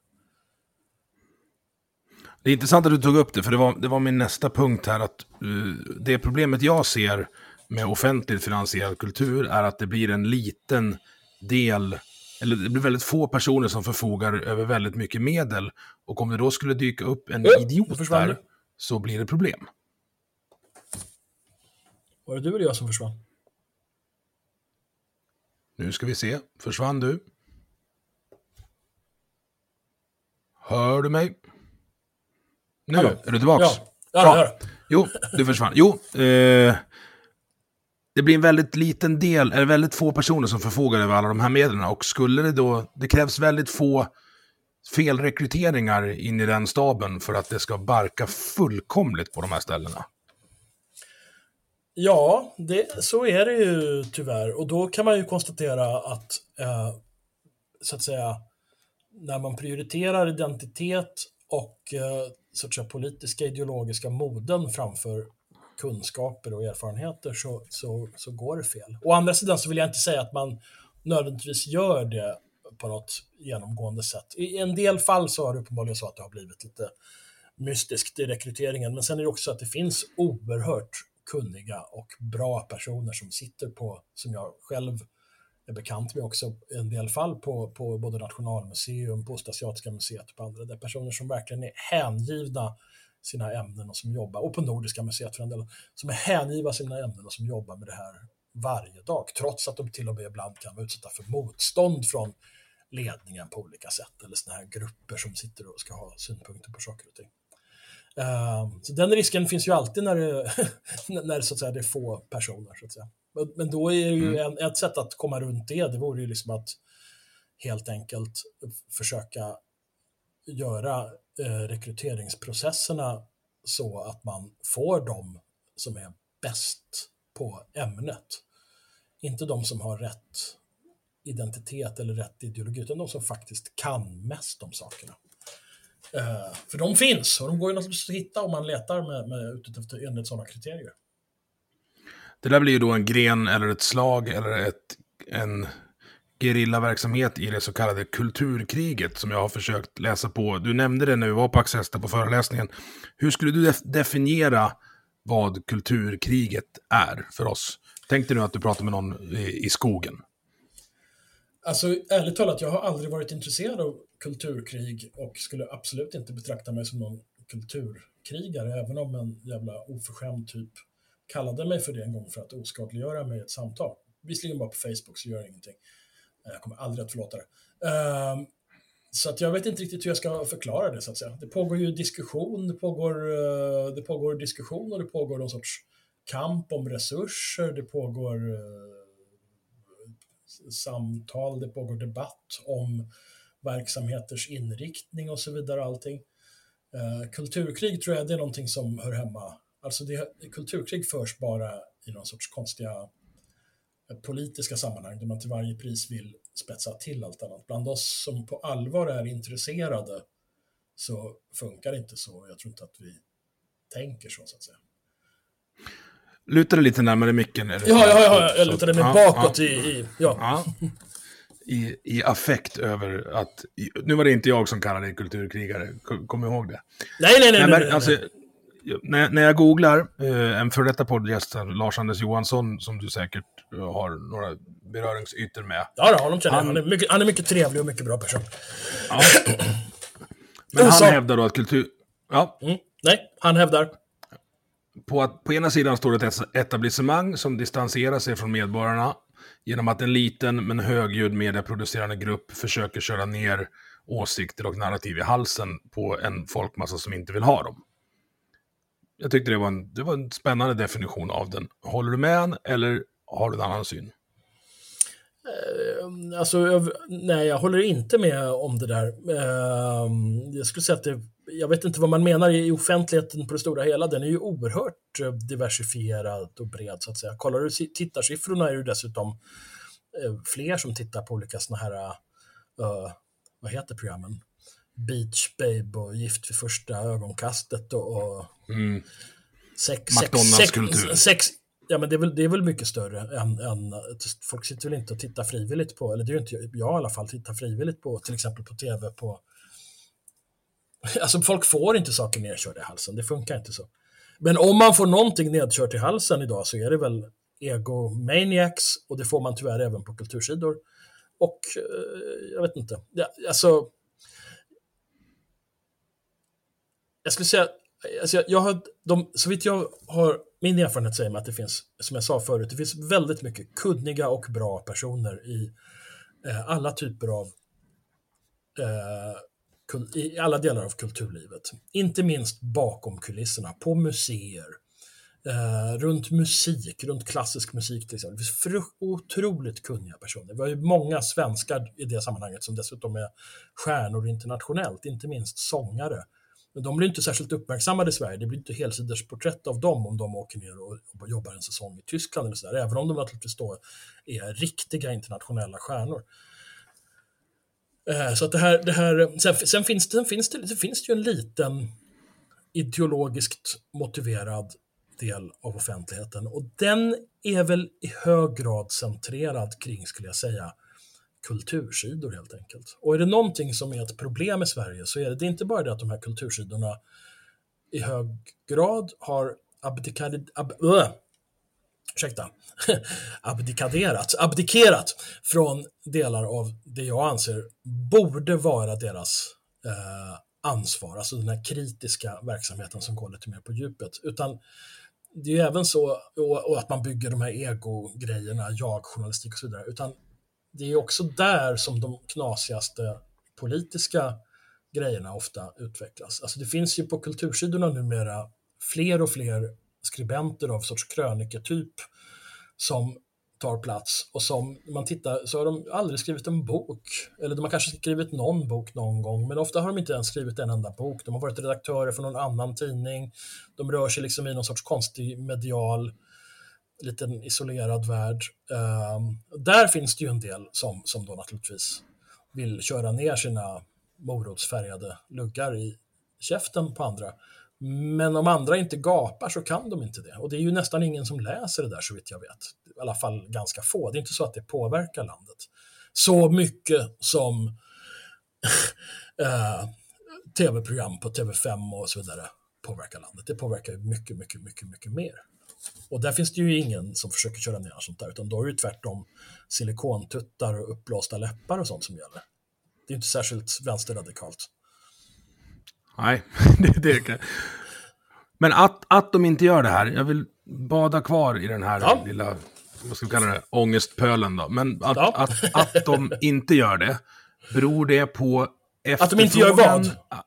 Det är intressant att du tog upp det, för det var, det var min nästa punkt här. att uh, Det problemet jag ser med offentligt finansierad kultur är att det blir en liten del, eller det blir väldigt få personer som förfogar över väldigt mycket medel. Och om det då skulle dyka upp en mm, idiot där, så blir det problem. Var det du eller jag som försvann? Nu ska vi se. Försvann du? Hör du mig? Nu, Hallå. är du tillbaks? Ja, ja, ja. Jo, du försvann. Jo, eh, det blir en väldigt liten del, eller väldigt få personer som förfogar över alla de här medlen. Och skulle det då, det krävs väldigt få felrekryteringar in i den staben för att det ska barka fullkomligt på de här ställena. Ja, det, så är det ju tyvärr. Och då kan man ju konstatera att, eh, så att säga, när man prioriterar identitet och eh, så att säga, politiska ideologiska moden framför kunskaper och erfarenheter så, så, så går det fel. Å andra sidan så vill jag inte säga att man nödvändigtvis gör det på något genomgående sätt. I en del fall så har det uppenbarligen så att det har blivit lite mystiskt i rekryteringen, men sen är det också så att det finns oerhört kunniga och bra personer som sitter på, som jag själv är bekant med också, i en del fall på, på både Nationalmuseum, på Ostasiatiska museet och på andra, där personer som verkligen är hängivna sina ämnen och som jobbar, och på Nordiska museet för en del, som är hängivna sina ämnen och som jobbar med det här varje dag, trots att de till och med ibland kan vara utsatta för motstånd från ledningen på olika sätt, eller sådana här grupper som sitter och ska ha synpunkter på saker och ting. Uh, så den risken finns ju alltid när det, när så att säga, det är få personer. Så att säga. Men, men då är ju mm. en, ett sätt att komma runt det, det vore ju liksom att helt enkelt försöka göra Eh, rekryteringsprocesserna så att man får de som är bäst på ämnet. Inte de som har rätt identitet eller rätt ideologi, utan de som faktiskt kan mest om sakerna. Eh, för de finns och de går ju naturligtvis att hitta om man letar med, med, utifrån enligt sådana kriterier. Det där blir ju då en gren eller ett slag eller ett, en gerillaverksamhet i det så kallade kulturkriget som jag har försökt läsa på. Du nämnde det när vi var på Access på föreläsningen. Hur skulle du def definiera vad kulturkriget är för oss? Tänkte du att du pratar med någon i, i skogen? Alltså ärligt talat, jag har aldrig varit intresserad av kulturkrig och skulle absolut inte betrakta mig som någon kulturkrigare, även om en jävla oförskämd typ kallade mig för det en gång för att oskadliggöra mig i ett samtal. Visserligen bara på Facebook så gör det ingenting. Jag kommer aldrig att förlåta det. Um, så att jag vet inte riktigt hur jag ska förklara det så att säga. Det pågår ju diskussion, det pågår, uh, det pågår diskussion och det pågår någon sorts kamp om resurser, det pågår uh, samtal, det pågår debatt om verksamheters inriktning och så vidare. Allting. Uh, kulturkrig tror jag det är någonting som hör hemma. Alltså det, kulturkrig förs bara i någon sorts konstiga politiska sammanhang där man till varje pris vill spetsa till allt annat. Bland oss som på allvar är intresserade så funkar det inte så. Jag tror inte att vi tänker så, så att säga. Lutar du lite närmare micken? Eller? Ja, ja, ja, jag lutade mig bakåt ja. i... i ja. ja. i, i affekt över att... Nu var det inte jag som kallade dig kulturkrigare, kom, ihåg det. Nej, nej, nej. Nej, men, nej, alltså, nej. När, när jag googlar eh, en före detta poddgäst, Lars-Anders Johansson, som du säkert eh, har några beröringsytor med. Ja, då, honom känner han- Han är, mycket, han är mycket trevlig och mycket bra person. Ja. Men han Osak- hävdar då att kultur... Ja, Mm. Nej, han hävdar. på, att, på ena sidan står det ett etablissemang som distanserar sig från medborgarna genom att en liten men högljudd medieproducerande grupp försöker köra ner åsikter och narrativ i halsen på en folkmassa som inte vill ha dem. Jag tyckte det var en, det var en spännande definition av den. Håller du med han, eller har du en annan syn? Ehm, alltså, jag, nej, jag håller inte med om det där. Ehm, jag skulle säga att det, jag vet inte vad man menar i offentligheten på det stora hela. Den är ju oerhört eh, diversifierad och bred så att säga. Kollar du tittarsiffrorna är det ju dessutom eh, fler som tittar på olika såna här, eh, vad heter programmen? Beach Babe och Gift vid första ögonkastet och, Mm. sex, McDonalds sex, kultur. sex, sex, ja men det är, väl, det är väl mycket större än, än folk sitter väl inte och tittar frivilligt på, eller det är ju inte jag i alla fall, tittar frivilligt på till exempel på tv på Alltså folk får inte saker nedkörda i halsen, det funkar inte så. Men om man får någonting nedkört i halsen idag så är det väl egomaniacs och det får man tyvärr även på kultursidor. Och eh, jag vet inte, ja, alltså jag skulle säga, alltså jag, jag har, de, så vitt jag har, min erfarenhet säger mig att det finns, som jag sa förut, det finns väldigt mycket kunniga och bra personer i eh, alla typer av, eh, kul, i alla delar av kulturlivet. Inte minst bakom kulisserna, på museer, eh, runt musik, runt klassisk musik till exempel. Det finns fru- otroligt kunniga personer. Vi har ju många svenskar i det sammanhanget som dessutom är stjärnor internationellt, inte minst sångare. Men de blir inte särskilt uppmärksammade i Sverige. Det blir inte helsidesporträtt av dem om de åker ner och jobbar en säsong i Tyskland eller sådär. Även om de naturligtvis då är riktiga internationella stjärnor. Eh, så att det här, det här sen, sen, finns sen, finns det, sen finns det ju en liten ideologiskt motiverad del av offentligheten och den är väl i hög grad centrerad kring, skulle jag säga, kultursidor helt enkelt. Och är det någonting som är ett problem i Sverige så är det, det är inte bara det att de här kultursidorna i hög grad har abdikadet, ab, äh, ursäkta, abdikaderat, abdikerat från delar av det jag anser borde vara deras eh, ansvar, alltså den här kritiska verksamheten som går lite mer på djupet. Utan det är ju även så, och, och att man bygger de här ego-grejerna, jag-journalistik och så vidare, utan det är också där som de knasigaste politiska grejerna ofta utvecklas. Alltså det finns ju på kultursidorna numera fler och fler skribenter av sorts kröniketyp som tar plats och som man tittar så har de aldrig skrivit en bok. Eller de har kanske skrivit någon bok någon gång, men ofta har de inte ens skrivit en enda bok. De har varit redaktörer för någon annan tidning. De rör sig liksom i någon sorts konstig medial liten isolerad värld. Ehm, där finns det ju en del som, som då naturligtvis vill köra ner sina morotsfärgade luggar i käften på andra. Men om andra inte gapar så kan de inte det. Och det är ju nästan ingen som läser det där så vitt jag vet. I alla fall ganska få. Det är inte så att det påverkar landet. Så mycket som eh, tv-program på TV5 och så vidare påverkar landet. Det påverkar ju mycket, mycket, mycket, mycket mer. Och där finns det ju ingen som försöker köra ner sånt där, utan då är det tvärtom silikontuttar och uppblåsta läppar och sånt som gäller. Det är inte särskilt vänsterradikalt. Nej, det, det kan... Men att, att de inte gör det här, jag vill bada kvar i den här Ja. lilla, vad ska vi kalla det, ångestpölen då. Men att, Ja. att, att de inte gör det, beror det på Att de inte gör efterfrågan? vad?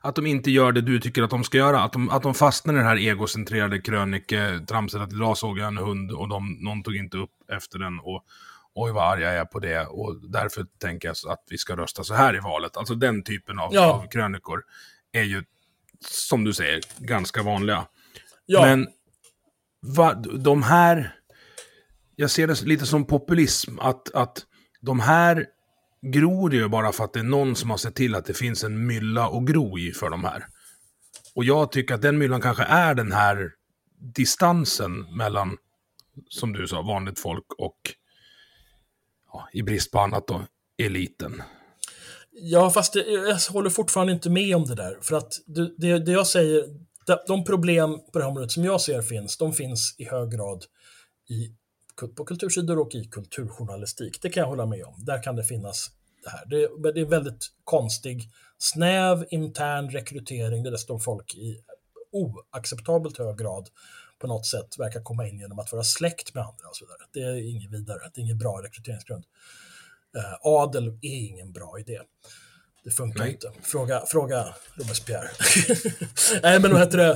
Att de inte gör det du tycker att de ska göra. Att de, att de fastnar i det här egocentrerade kröniketramset. Att idag såg jag en hund och de, någon tog inte upp efter den. Och oj vad arg jag är på det. Och därför tänker jag att vi ska rösta så här i valet. Alltså den typen av, Ja. av krönikor är ju, som du säger, ganska vanliga. Ja, Men va, de här, jag ser det lite som populism, att, att de här gror ju bara för att det är någon som har sett till att det finns en mylla och gro i för de här. Och jag tycker att den myllan kanske är den här distansen mellan, som du sa, vanligt folk och ja, i brist på annat då, eliten. Ja, fast det, jag håller fortfarande inte med om det där. För att det, det, det jag säger, de problem på det här området som jag ser finns, de finns i hög grad i, på kultursidor och i kulturjournalistik. Det kan jag hålla med om. Där kan det finnas det här. Det, det är väldigt konstig, snäv intern rekrytering där det står folk i oacceptabelt hög grad på något sätt verkar komma in genom att vara släkt med andra och så vidare. Det är inget vidare, det är ingen bra rekryteringsgrund. Uh, adel är ingen bra idé. Det funkar Nej. inte. Fråga, fråga Robespierre. Nej, men vad heter det?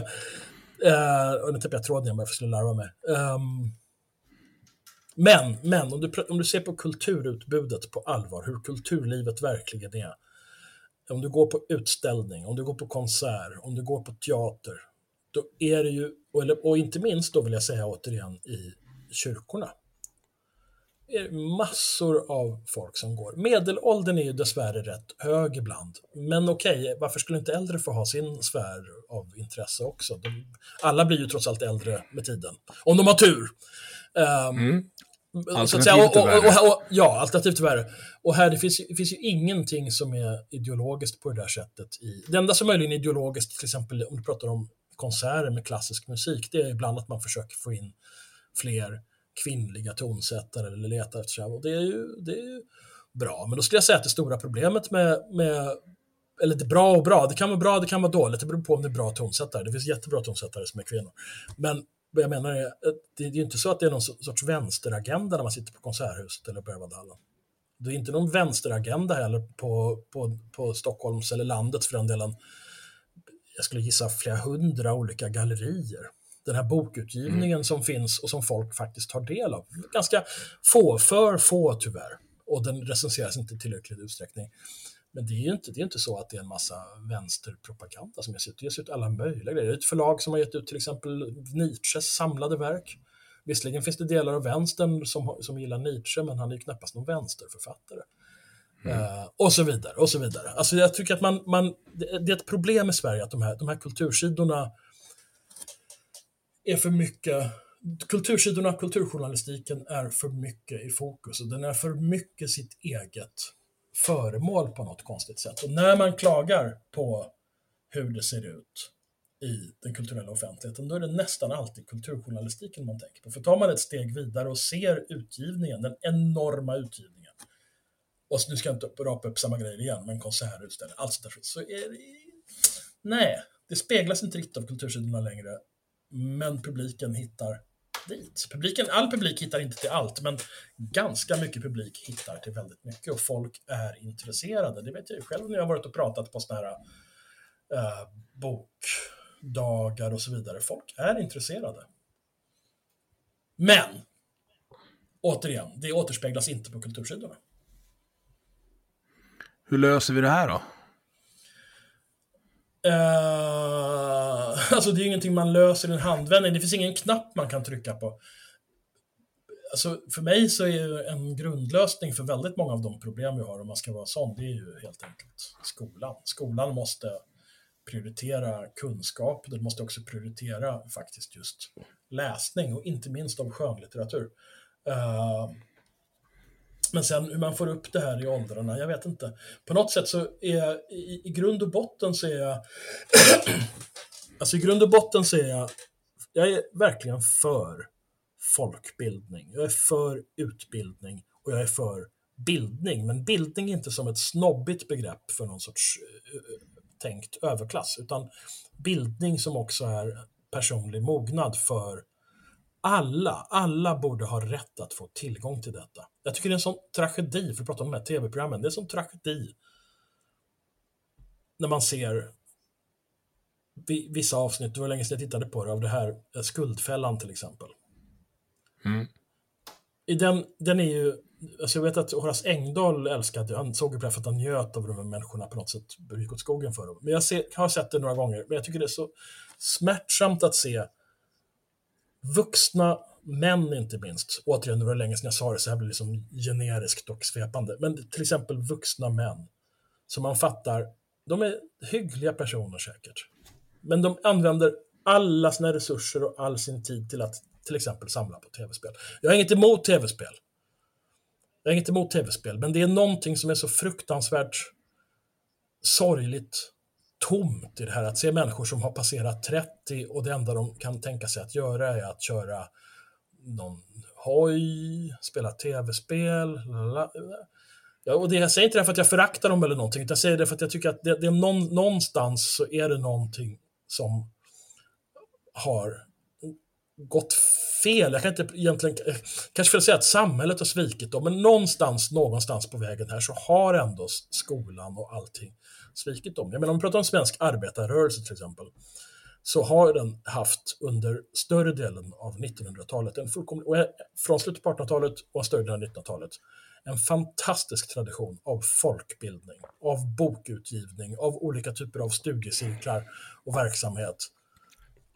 Uh, nu tappade jag tråden igen jag skulle larva mig. Um, men, men om, du, om du ser på kulturutbudet på allvar, hur kulturlivet verkligen är. Om du går på utställning, om du går på konsert, om du går på teater, då är det ju, och, och inte minst då vill jag säga återigen i kyrkorna, är massor av folk som går. Medelåldern är ju dessvärre rätt hög ibland. Men okej, okay, varför skulle inte äldre få ha sin sfär av intresse också? De, alla blir ju trots allt äldre med tiden. Om de har tur. Um, mm. Alternativt och, och, och, och, Ja, alternativt värre. Och här, det finns, det finns ju ingenting som är ideologiskt på det där sättet. I, det enda som möjligen är ideologiskt, till exempel om du pratar om konserter med klassisk musik, det är ibland att man försöker få in fler kvinnliga tonsättare eller leta efter så. Och det är ju, det är ju bra. Men då skulle jag säga att det stora problemet med, med eller det är bra och bra, det kan vara bra, det kan vara dåligt, det beror på om det är bra tonsättare. Det finns jättebra tonsättare som är kvinnor. Men jag menar är, det är ju inte så att det är någon sorts vänsteragenda när man sitter på Konserthuset eller Berwaldhallen. Det är inte någon vänsteragenda heller på, på, på Stockholms eller landets för den delen. Jag skulle gissa flera hundra olika gallerier den här bokutgivningen mm. som finns och som folk faktiskt tar del av. Ganska få, för få tyvärr. Och den recenseras inte i tillräcklig utsträckning. Men det är ju inte, det är inte så att det är en massa vänsterpropaganda som ges ut. Det ges ut alla möjliga grejer. Det är ett förlag som har gett ut till exempel Nietzsches samlade verk. Visserligen finns det delar av vänstern som, som gillar Nietzsche, men han är ju knappast någon vänsterförfattare. Mm. Uh, och så vidare, och så vidare. Alltså jag tycker att man, man det, är ett problem i Sverige att de här, de här kultursidorna är för mycket Kultursidorna, kulturjournalistiken är för mycket i fokus och den är för mycket sitt eget föremål på något konstigt sätt. Och när man klagar på hur det ser ut i den kulturella offentligheten, då är det nästan alltid kulturjournalistiken man tänker på. För tar man ett steg vidare och ser utgivningen, den enorma utgivningen, och nu ska jag inte rapa upp samma grejer igen, men konserter, utställningar, allt sånt där, så är det... Nej, det speglas inte riktigt av kultursidorna längre men publiken hittar dit. Publiken, all publik hittar inte till allt, men ganska mycket publik hittar till väldigt mycket och folk är intresserade. Det vet jag ju själv när jag har varit och pratat på sådana här uh, bokdagar och så vidare. Folk är intresserade. Men, återigen, det återspeglas inte på kultursidorna. Hur löser vi det här då? Uh, alltså det är ingenting man löser i en handvändning. Det finns ingen knapp man kan trycka på. Alltså för mig så är ju en grundlösning för väldigt många av de problem vi har, om man ska vara sån, det är ju helt enkelt skolan. Skolan måste prioritera kunskap, den måste också prioritera faktiskt just läsning och inte minst av skönlitteratur. Uh, men sen hur man får upp det här i åldrarna, jag vet inte. På något sätt så är jag, i, i grund och botten så är jag, alltså i grund och botten så är jag, jag är verkligen för folkbildning. Jag är för utbildning och jag är för bildning. Men bildning är inte som ett snobbigt begrepp för någon sorts uh, tänkt överklass, utan bildning som också är personlig mognad för alla, alla borde ha rätt att få tillgång till detta. Jag tycker det är en sån tragedi, för att prata om de här tv-programmen, det är en sån tragedi när man ser vissa avsnitt, det var länge sedan jag tittade på det, av det här eh, Skuldfällan till exempel. Mm. I den, den är ju, alltså jag vet att Horace Engdahl älskade, han såg det för att han njöt av de här människorna på något sätt, gick åt skogen för dem. Men jag ser, har sett det några gånger, men jag tycker det är så smärtsamt att se vuxna män inte minst, återigen det var länge sedan jag sa det så här blir det liksom generiskt och svepande, men till exempel vuxna män som man fattar, de är hyggliga personer säkert, men de använder alla sina resurser och all sin tid till att till exempel samla på tv-spel. Jag har inget emot tv-spel. Jag har inget emot tv-spel, men det är någonting som är så fruktansvärt sorgligt tomt i det här. Att se människor som har passerat 30 och det enda de kan tänka sig att göra är att köra någon hoj, spela tv-spel. Ja, och det, jag säger inte det för att jag föraktar dem eller någonting, utan jag säger det för att jag tycker att det, det är någon, någonstans så är det någonting som har gått fel. Jag kan inte egentligen, kanske fel säga att samhället har svikit dem, men någonstans, någonstans på vägen här så har ändå skolan och allting svikit dem. Jag menar om vi pratar om svensk arbetarrörelse till exempel, så har den haft under större delen av 1900-talet, en fullkomlig, eh, från slutet på 1800-talet och större delen av 1900-talet, en fantastisk tradition av folkbildning, av bokutgivning, av olika typer av studiecirklar och verksamhet.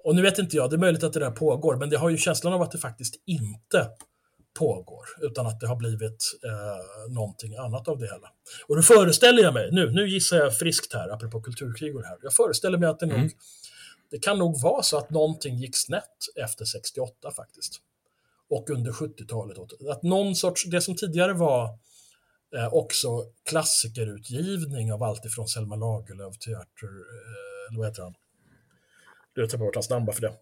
Och nu vet inte jag, det är möjligt att det där pågår, men det har ju känslan av att det faktiskt inte pågår, utan att det har blivit eh, någonting annat av det hela. Och då föreställer jag mig, nu, nu gissar jag friskt här, apropå kulturkrig och det här, jag föreställer mig att det mm. nog, det kan nog vara så att någonting gick snett efter 68 faktiskt. Och under 70-talet. Att någon sorts, det som tidigare var eh, också klassikerutgivning av allt ifrån Selma Lagerlöf till Arthur, eh, eller vad heter han? Du tar bort hans namn bara för det.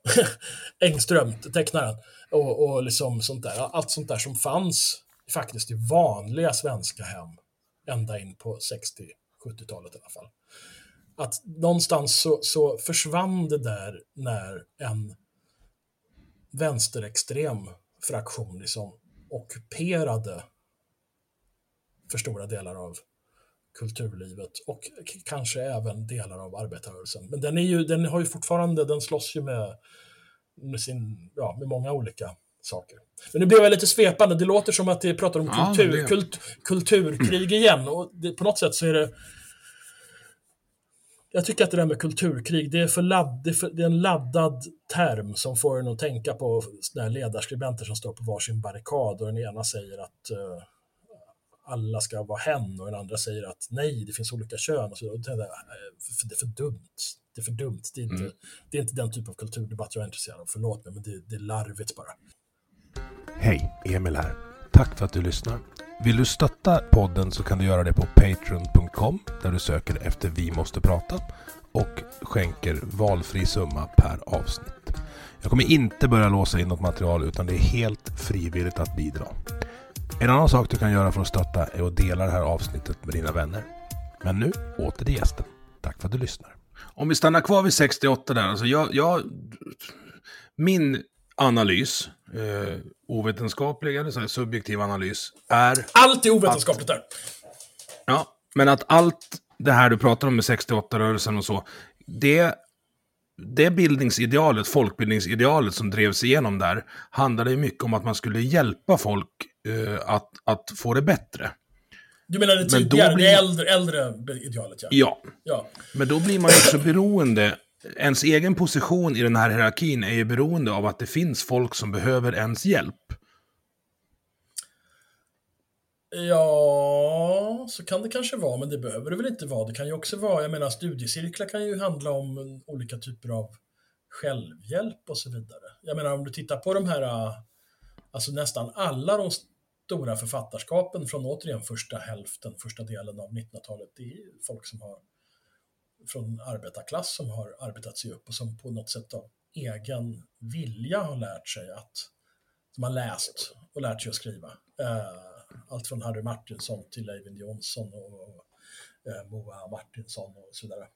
Engström, tecknaren. Och, och liksom sånt där. Allt sånt där som fanns faktiskt i vanliga svenska hem ända in på 60-70-talet i alla fall. Att någonstans så, så försvann det där när en vänsterextrem fraktion liksom ockuperade för stora delar av kulturlivet och kanske även delar av arbetarrörelsen. Men den, är ju, den har ju fortfarande, den slåss ju med, med, sin, ja, med många olika saker. Men nu blev jag lite svepande, det låter som att vi pratar om ja, kultur, det... kult, kulturkrig igen och det, på något sätt så är det jag tycker att det där med kulturkrig, det är, för ladd, det är, för, det är en laddad term som får en att tänka på ledarskribenter som står på varsin barrikad och den ena säger att uh, alla ska vara hen och den andra säger att nej, det finns olika kön. Och så, och det, är, det är för dumt. Det är för dumt. Det är, inte, mm. det är inte den typ av kulturdebatt jag är intresserad av. Förlåt mig, men det, det är larvigt bara. Hej, Emil här. Tack för att du lyssnar. Vill du stötta podden så kan du göra det på patreon.com där du söker efter Vi måste prata och skänker valfri summa per avsnitt. Jag kommer inte börja låsa in något material utan det är helt frivilligt att bidra. En annan sak du kan göra för att stötta är att dela det här avsnittet med dina vänner. Men nu åter till gästen. Tack för att du lyssnar. Om vi stannar kvar vid 68 där, alltså jag, jag min analys, eh, ovetenskaplig eller så här, subjektiv analys, är... Allt är ovetenskapligt att, där. Ja, men att allt det här du pratar om med 68-rörelsen och så, det det bildningsidealet, folkbildningsidealet som drevs igenom där, handlade mycket om att man skulle hjälpa folk uh, att, att få det bättre. Du menar det tidigare, blir... det äldre, äldre idealet ja. ja. Ja. Men då blir man ju också beroende, ens egen position i den här hierarkin är ju beroende av att det finns folk som behöver ens hjälp. Ja, så kan det kanske vara, men det behöver det väl inte vara. Det kan ju också vara, jag menar studiecirklar kan ju handla om olika typer av självhjälp och så vidare. Jag menar om du tittar på de här, alltså nästan alla de stora författarskapen från återigen första hälften, första delen av 1900-talet, det är folk som har från arbetarklass som har arbetat sig upp och som på något sätt av egen vilja har lärt sig att, som har läst och lärt sig att skriva. Uh, allt från Harry Martinsson till Eivind Johnson och eh, Moa Martinsson och så vidare.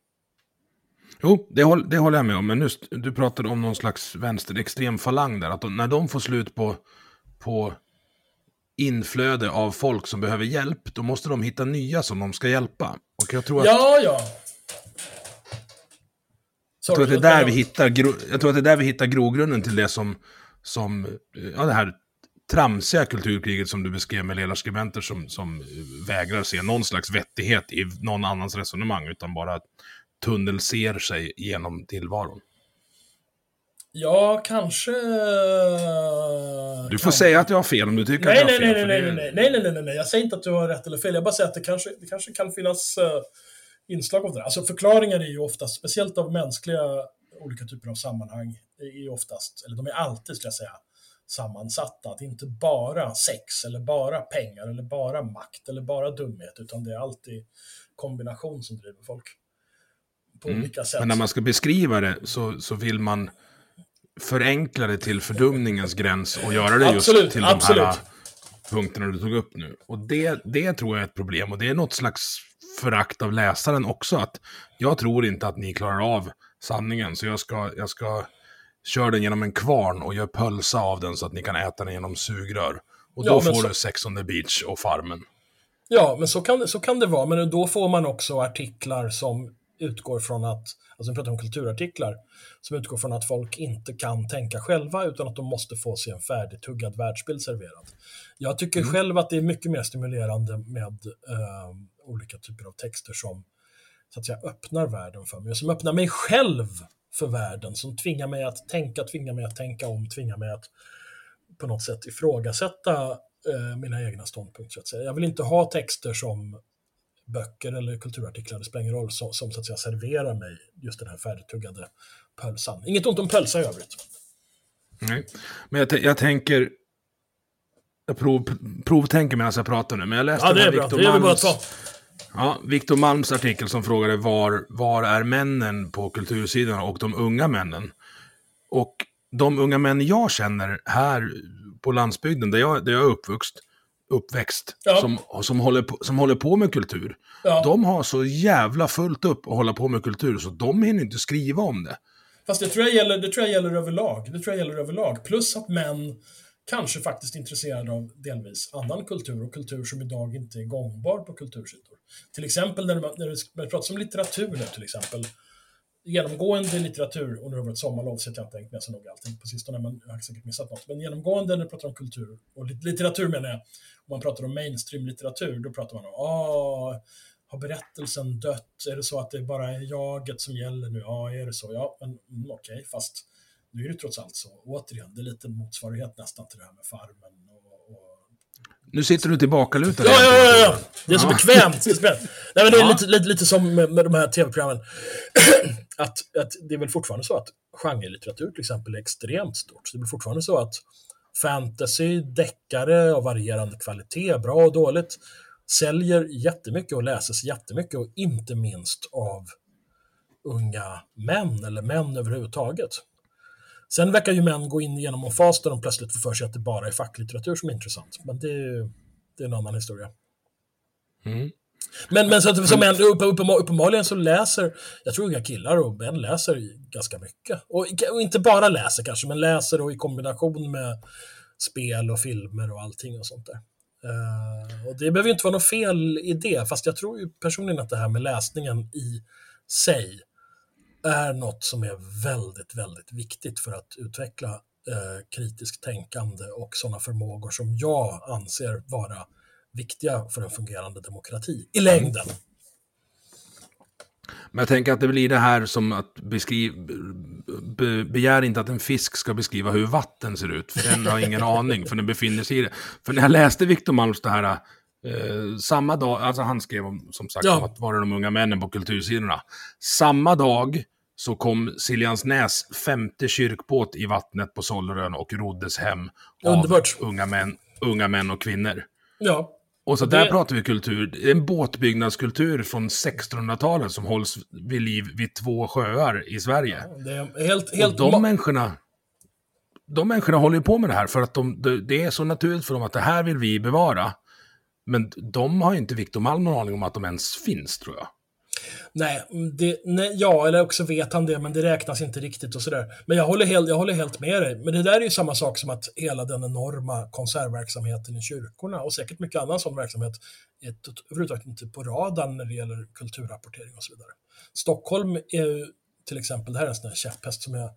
Jo, det, håll, det håller jag med om. Men just, du pratade om någon slags vänsterextrem falang där. Att de, när de får slut på, på inflöde av folk som behöver hjälp, då måste de hitta nya som de ska hjälpa. Och jag tror att... Ja, ja. Jag tror, att det är där vi hittar, jag tror att det är där vi hittar grogrunden till det som, som ja, det här tramsiga kulturkriget som du beskrev med ledarskribenter som, som vägrar se någon slags vettighet i någon annans resonemang, utan bara tunnelser sig genom tillvaron. Ja, kanske... Du får kan... säga att jag har fel om du tycker nej, att jag har fel. Nej, nej, nej, nej, nej, nej, nej, nej, jag säger inte att du har rätt eller fel. Jag bara säger att det kanske, det kanske kan finnas uh, inslag av det. Alltså förklaringar är ju oftast, speciellt av mänskliga olika typer av sammanhang, är oftast, eller de är alltid, ska jag säga, sammansatta. Att det inte bara sex eller bara pengar eller bara makt eller bara dumhet utan det är alltid kombination som driver folk. På mm. olika sätt. Men när man ska beskriva det så, så vill man förenkla det till fördumningens gräns och göra det just absolut, till absolut. de här punkterna du tog upp nu. Och det, det tror jag är ett problem och det är något slags förakt av läsaren också. Att jag tror inte att ni klarar av sanningen så jag ska, jag ska köra den genom en kvarn och göra pölsa av den så att ni kan äta den genom sugrör. Och då ja, får så... du Sex on the beach och Farmen. Ja, men så kan, så kan det vara. Men då får man också artiklar som utgår från att, alltså vi pratar om kulturartiklar, som utgår från att folk inte kan tänka själva utan att de måste få sig en färdigtuggad världsbild serverad. Jag tycker mm. själv att det är mycket mer stimulerande med eh, olika typer av texter som så att säga öppnar världen för mig, som öppnar mig själv för världen, som tvingar mig att tänka, tvingar mig att tänka om, tvingar mig att på något sätt ifrågasätta eh, mina egna ståndpunkter. Så att säga. Jag vill inte ha texter som böcker eller kulturartiklar, det spelar ingen roll, som, som så att säga serverar mig just den här färdigtuggade pölsan. Inget ont om pölsa i övrigt. Nej, men jag, jag tänker, jag prov, provtänker medan jag pratar nu, men jag läste ja, det är bra. Victor det är bara att ta. Ja, Victor Malms artikel som frågade var, var är männen på kultursidan och de unga männen? Och de unga män jag känner här på landsbygden, där jag, där jag är uppvuxen, uppväxt, ja. som, som, håller på, som håller på med kultur. Ja. De har så jävla fullt upp att hålla på med kultur, så de hinner inte skriva om det. Fast det tror jag gäller, det tror jag gäller överlag. Det tror jag gäller överlag. Plus att män kanske faktiskt är intresserade av delvis annan kultur och kultur som idag inte är gångbar på kultursidor. Till exempel när, man, när det pratas om litteratur nu till exempel, genomgående litteratur, och nu har det varit sommarlov så jag har inte hängt med så noga allting på sistone, men jag har säkert missat något. Men genomgående när det pratar om kultur, och litteratur menar jag, om man pratar om mainstream-litteratur, då pratar man om ah, har berättelsen dött? Är det så att det bara är jaget som gäller nu? Ja, är det så? Ja, men mm, okej, okay, fast nu är det trots allt så, återigen, det är lite motsvarighet nästan till det här med Farmen nu sitter du tillbakalutad. Ja, ja, ja, ja. Det är så bekvämt. Det är, så bekvämt. Nej, men det är ja. lite, lite, lite som med, med de här tv-programmen. att, att det är väl fortfarande så att genrelitteratur till exempel är extremt stort. Så det är fortfarande så att fantasy, deckare av varierande kvalitet, bra och dåligt, säljer jättemycket och läses jättemycket och inte minst av unga män eller män överhuvudtaget. Sen verkar ju män gå in genom en fas där de plötsligt får för sig att det bara är facklitteratur som är intressant. Men det är, det är en annan historia. Mm. Men, men så att, som män, uppenbarligen så läser, jag tror unga killar och män läser ganska mycket. Och, och, inte bara läser kanske, men läser och i kombination med spel och filmer och allting och sånt där. Uh, och det behöver ju inte vara något fel i det, fast jag tror ju personligen att det här med läsningen i sig är något som är väldigt, väldigt viktigt för att utveckla eh, kritiskt tänkande och sådana förmågor som jag anser vara viktiga för en fungerande demokrati i längden. Men jag tänker att det blir det här som att beskriva, be, begär inte att en fisk ska beskriva hur vatten ser ut, för den har ingen aning, för den befinner sig i det. För när jag läste Victor Malms det här, eh, samma dag, alltså han skrev om, som sagt, ja. att vara de unga männen på kultursidorna. Samma dag så kom Siljansnäs femte kyrkbåt i vattnet på Sollerön och roddes hem Underbart. av unga män, unga män och kvinnor. Ja. Och så det... där pratar vi kultur. Det är en båtbyggnadskultur från 1600-talet som hålls vid liv vid två sjöar i Sverige. Ja, det helt, helt och de människorna, de människorna håller ju på med det här för att de, det är så naturligt för dem att det här vill vi bevara. Men de har ju inte Victor Malm någon aning om att de ens finns, tror jag. Nej, mm, det, nej, ja, eller också vet han det, men det räknas inte riktigt och sådär. Men jag håller, helt, jag håller helt med dig. Men det där är ju samma sak som att hela den enorma konsertverksamheten i kyrkorna och säkert mycket annan sån verksamhet är överhuvudtaget inte på radarn när det gäller kulturrapportering och så vidare. Stockholm är ju till exempel, det här är en sån här käpphäst som jag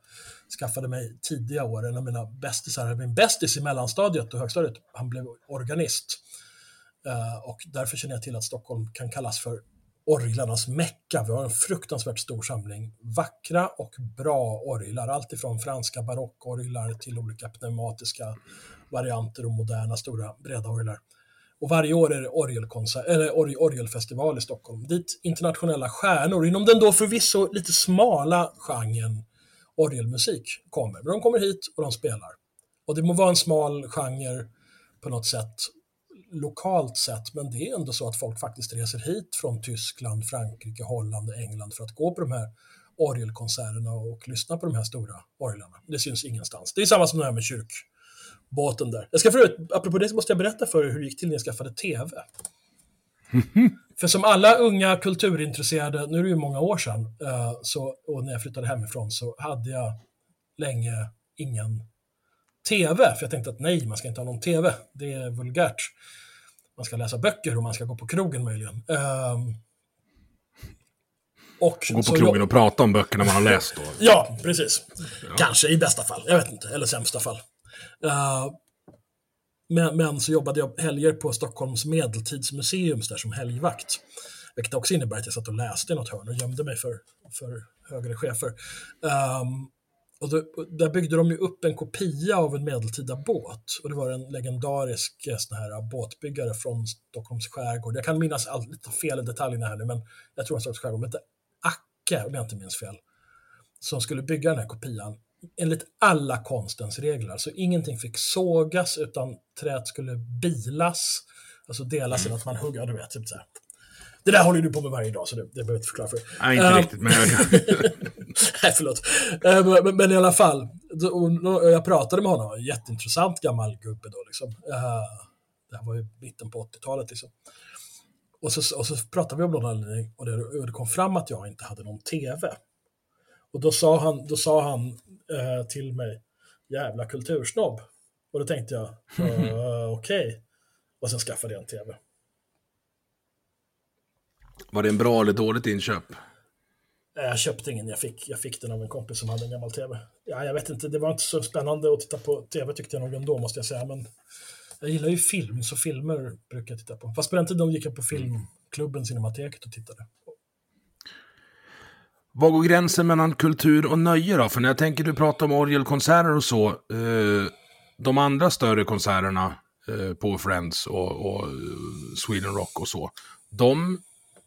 skaffade mig tidiga år, en av mina bästisar, min bästis i mellanstadiet och högstadiet, han blev organist. Eh, och därför känner jag till att Stockholm kan kallas för orglarnas mecka. Vi har en fruktansvärt stor samling vackra och bra orglar. alltifrån franska barockorglar till olika pneumatiska varianter och moderna stora breda orglar. Och varje år är det orgelkonsert, eller org, orgelfestival i Stockholm, dit internationella stjärnor inom den då förvisso lite smala genren orgelmusik kommer. Men de kommer hit och de spelar. Och det må vara en smal genre på något sätt, lokalt sett, men det är ändå så att folk faktiskt reser hit från Tyskland, Frankrike, Holland, England för att gå på de här orgelkonserterna och lyssna på de här stora orglarna. Det syns ingenstans. Det är samma som det här med kyrkbåten där. Jag ska förut, apropå det så måste jag berätta för er hur det gick till när jag skaffade TV. För som alla unga kulturintresserade, nu är det ju många år sedan, eh, så, och när jag flyttade hemifrån så hade jag länge ingen TV. För jag tänkte att nej, man ska inte ha någon TV. Det är vulgärt. Man ska läsa böcker och man ska gå på krogen möjligen. Um, och gå på krogen jag... och prata om böckerna man har läst då? ja, precis. Ja. Kanske i bästa fall, jag vet inte, eller sämsta fall. Uh, men, men, så jobbade jag helger på Stockholms medeltidsmuseum där som helgvakt. Vilket också innebär att jag satt och läste i något hörn och gömde mig för, för högre chefer. Um, och då, där byggde de ju upp en kopia av en medeltida båt. Och det var en legendarisk eh, sån här eh, båtbyggare från Stockholms skärgård. Jag kan minnas all, lite fel i detaljerna här nu, men jag tror han Stockholms skärgård. hette Acke, om jag inte minns fel. Som skulle bygga den här kopian enligt alla konstens regler. Så ingenting fick sågas, utan träet skulle bilas. Alltså delas mm. att man hugger, du vet, typ så här. Det där håller du på med varje dag, så det, det behöver jag inte förklara för dig. Nej, inte uh, riktigt, men Nej, förlåt. Uh, men, men, i alla fall, jag pratade med honom, jätteintressant gammal gubbe då. Liksom. Uh, det här var ju mitten på 80-talet. Liksom. Och, så, och så pratade vi om någon anledning och det, och det kom fram att jag inte hade någon TV. Och då sa han, då sa han uh, till mig, jävla kultursnobb. Och då tänkte jag, okej. Okay. Och sen skaffade jag en TV. Var det en bra eller dåligt inköp? Jag köpte ingen, jag fick, jag fick den av en kompis som hade en gammal tv. Ja, jag vet inte, det var inte så spännande att titta på tv tyckte jag nog ändå måste jag säga. Men jag gillar ju film, så filmer brukar jag titta på. Fast på den tiden gick jag på filmklubben Cinemateket och tittade. Var går gränsen mellan kultur och nöje då? För när jag tänker du pratar om orgelkonserter och så. Eh, de andra större konserterna eh, på Friends och, och Sweden Rock och så. De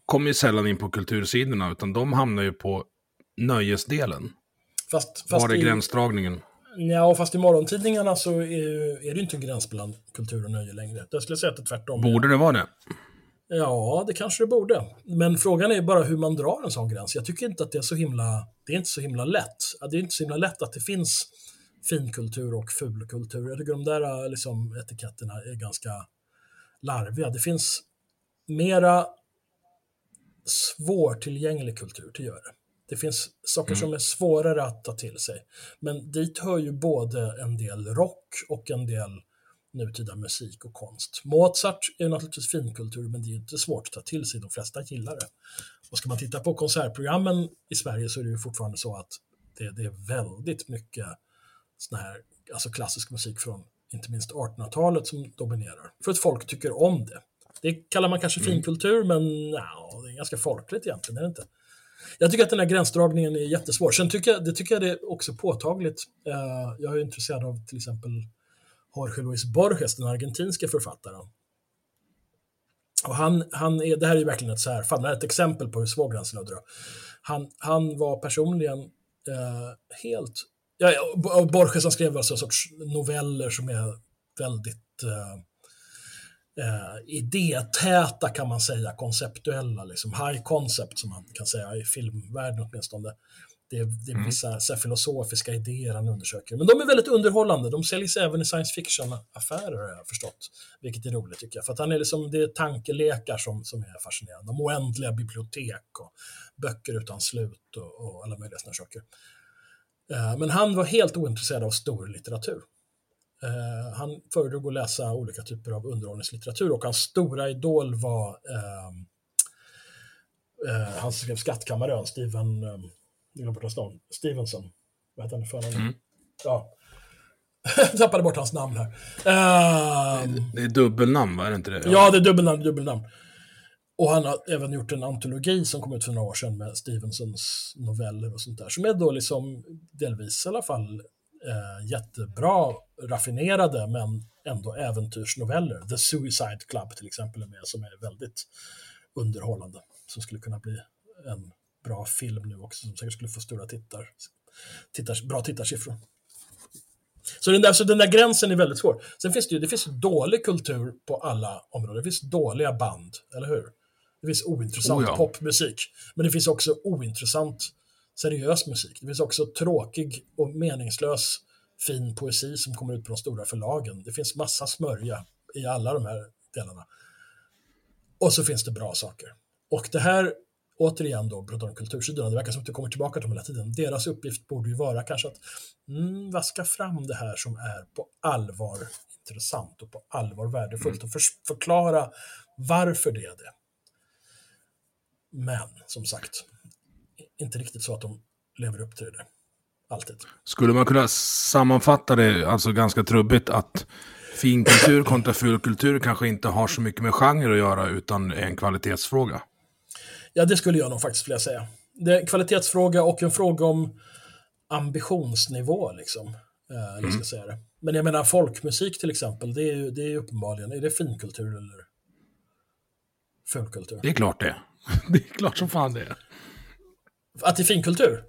kommer ju sällan in på kultursidorna, utan de hamnar ju på nöjesdelen. Fast, fast Var är i, gränsdragningen? Ja, fast i morgontidningarna så är, är det inte en gräns mellan kultur och nöje längre. Jag skulle säga att det är tvärtom. Borde det vara det? Ja, det kanske det borde. Men frågan är bara hur man drar en sån gräns. Jag tycker inte att det är så himla, det är inte så himla lätt. Det är inte så himla lätt att det finns finkultur och fulkultur. Jag tycker de där liksom, etiketterna är ganska larviga. Det finns mera svårtillgänglig kultur, det gör det. Det finns saker mm. som är svårare att ta till sig. Men dit hör ju både en del rock och en del nutida musik och konst. Mozart är naturligtvis finkultur, men det är inte svårt att ta till sig. De flesta gillar det. Och ska man titta på konsertprogrammen i Sverige så är det ju fortfarande så att det, det är väldigt mycket sån här, alltså klassisk musik från inte minst 1800-talet som dominerar. För att folk tycker om det. Det kallar man kanske mm. finkultur, men ja, det är ganska folkligt egentligen, är det inte? Jag tycker att den här gränsdragningen är jättesvår. Sen tycker jag, det tycker jag det är också påtagligt. Uh, jag är intresserad av till exempel Jorge Luis Borges, den argentinska författaren. Och han, han är, det här är ju verkligen ett, så här, fan, ett exempel på hur svår gränsen är. Han, han var personligen uh, helt... Ja, Borges han skrev alltså en sorts noveller som är väldigt... Uh, eh, idétäta kan man säga, konceptuella, liksom high concept som man kan säga i filmvärlden åtminstone. Det är, det är mm. vissa så filosofiska idéer han undersöker. Men de är väldigt underhållande. De säljs även i science fiction-affärer har jag förstått. Vilket är roligt tycker jag. För att han är liksom, det är tankelekar som, som är fascinerande. De oändliga bibliotek och böcker utan slut och, och alla möjliga sådana saker. Eh, men han var helt ointresserad av stor litteratur. Eh, han föredrog att läsa olika typer av underhållningslitteratur och hans stora idol var eh, eh, han skrev Skattkammarön, Steven, eh, jag Stevenson. Vad heter han för namn? Mm. Ja. jag tappade bort hans namn här. Uh, det är dubbelnamn, va? Är det inte det? Ja, det är dubbelnamn, dubbelnamn. Och han har även gjort en antologi som kom ut för några år sedan med Stevensons noveller och sånt där, som är då liksom delvis i alla fall eh, jättebra, raffinerade, men ändå äventyrsnoveller. The Suicide Club till exempel är med, som är väldigt underhållande. Som skulle kunna bli en bra film nu också, som säkert skulle få stora tittar, tittar, bra tittarsiffror. Så den där, så den där gränsen är väldigt svår. Sen finns det ju det finns dålig kultur på alla områden. Det finns dåliga band, eller hur? Det finns ointressant Oh ja. popmusik. Men det finns också ointressant seriös musik. Det finns också tråkig och meningslös fin poesi som kommer ut på de stora förlagen. Det finns massa smörja i alla de här delarna. Och så finns det bra saker. Och det här, återigen då, pratar om kultursidorna, det verkar som att det kommer tillbaka till dem hela tiden. Deras uppgift borde ju vara kanske att mm, vaska fram det här som är på allvar intressant och på allvar värdefullt och för, förklara varför det är det. Men, som sagt, inte riktigt så att de lever upp till det. Alltid. Skulle man kunna sammanfatta det, alltså ganska trubbigt, att finkultur kontra fulkultur kanske inte har så mycket med genre att göra, utan är en kvalitetsfråga? Ja, det skulle jag nog faktiskt vilja säga. Det är en kvalitetsfråga och en fråga om ambitionsnivå, liksom. Eh, eller ska säga det. Men jag menar, folkmusik till exempel, det är ju det är uppenbarligen, är det finkultur eller fulkultur? Det är klart det. Det är klart som fan det är. Att det är finkultur?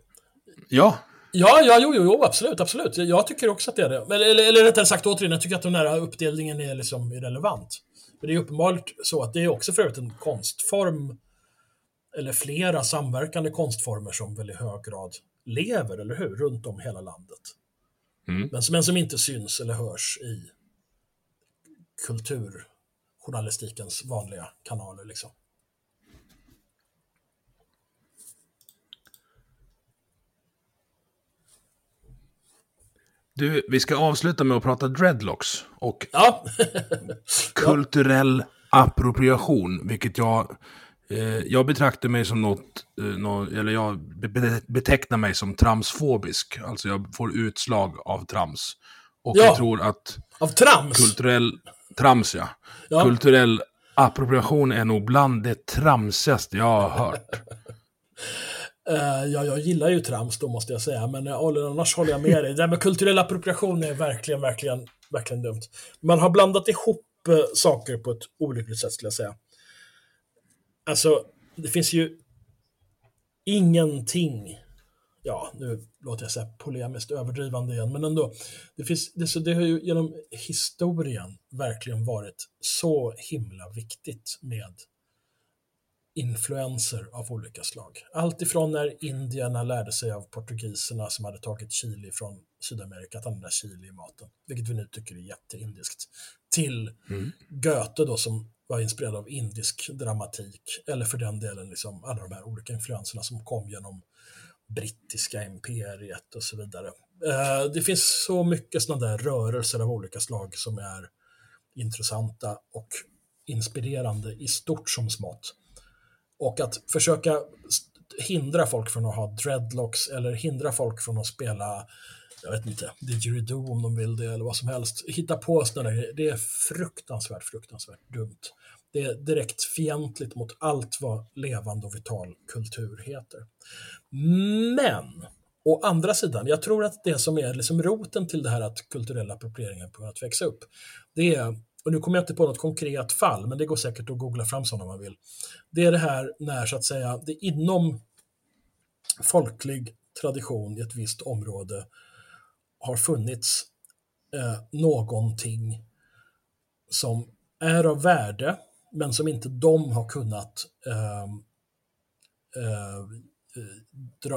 Ja, Ja, ja, jo, jo, jo, absolut, absolut. Jag tycker också att det är det. Men, eller, eller rättare sagt, återigen, jag tycker att den här uppdelningen är liksom irrelevant. Men det är uppenbart så att det är också för övrigt en konstform, eller flera samverkande konstformer som väl i hög grad lever, eller hur, runt om hela landet. Mm. Men, som- men som inte syns eller hörs i kulturjournalistikens vanliga kanaler. Liksom. Du, vi ska avsluta med att prata dreadlocks och Ja, kulturell appropriation, vilket jag... Eh, jag betraktar mig som något, eh, nå- eller jag be- betecknar mig som tramsfobisk. Alltså jag får utslag av trams. Och Ja. jag tror att av trams. kulturell... Trams, ja. Ja. Kulturell appropriation är nog bland det tramsigaste jag har hört. Uh, ja, jag gillar ju trams då måste jag säga, men uh, annars håller jag med dig. Det där med kulturell appropriation är verkligen, verkligen, verkligen dumt. Man har blandat ihop uh, saker på ett olyckligt sätt skulle jag säga. Alltså, det finns ju ingenting, ja, nu låter jag säga polemiskt överdrivande igen, men ändå. Det, finns, det, så det har ju genom historien verkligen varit så himla viktigt med influenser av olika slag. Allt ifrån när indierna lärde sig av portugiserna som hade tagit chili från Sydamerika att använda chili i maten, vilket vi nu tycker är jätteindiskt, till Goethe då som var inspirerad av indisk dramatik, eller för den delen liksom alla de här olika influenserna som kom genom brittiska imperiet och så vidare. Eh, Det finns så mycket sådana där rörelser av olika slag som är intressanta och inspirerande i stort som smått. Och att försöka hindra folk från att ha dreadlocks eller hindra folk från att spela, jag vet inte, didgeridoo om de vill det eller vad som helst. Hitta på sådana grejer. Det är fruktansvärt, fruktansvärt dumt. Det är direkt fientligt mot allt vad levande och vital kultur heter. Men, å andra sidan, jag tror att det som är liksom roten till det här att kulturella approprieringen på att växa upp, det är, och nu kommer jag inte på något konkret fall, men det går säkert att googla fram sådana om man vill. Det är det här när, så att säga, det inom folklig tradition i ett visst område har funnits eh, någonting som är av värde, men som inte de har kunnat ehm, eh, eh, dra,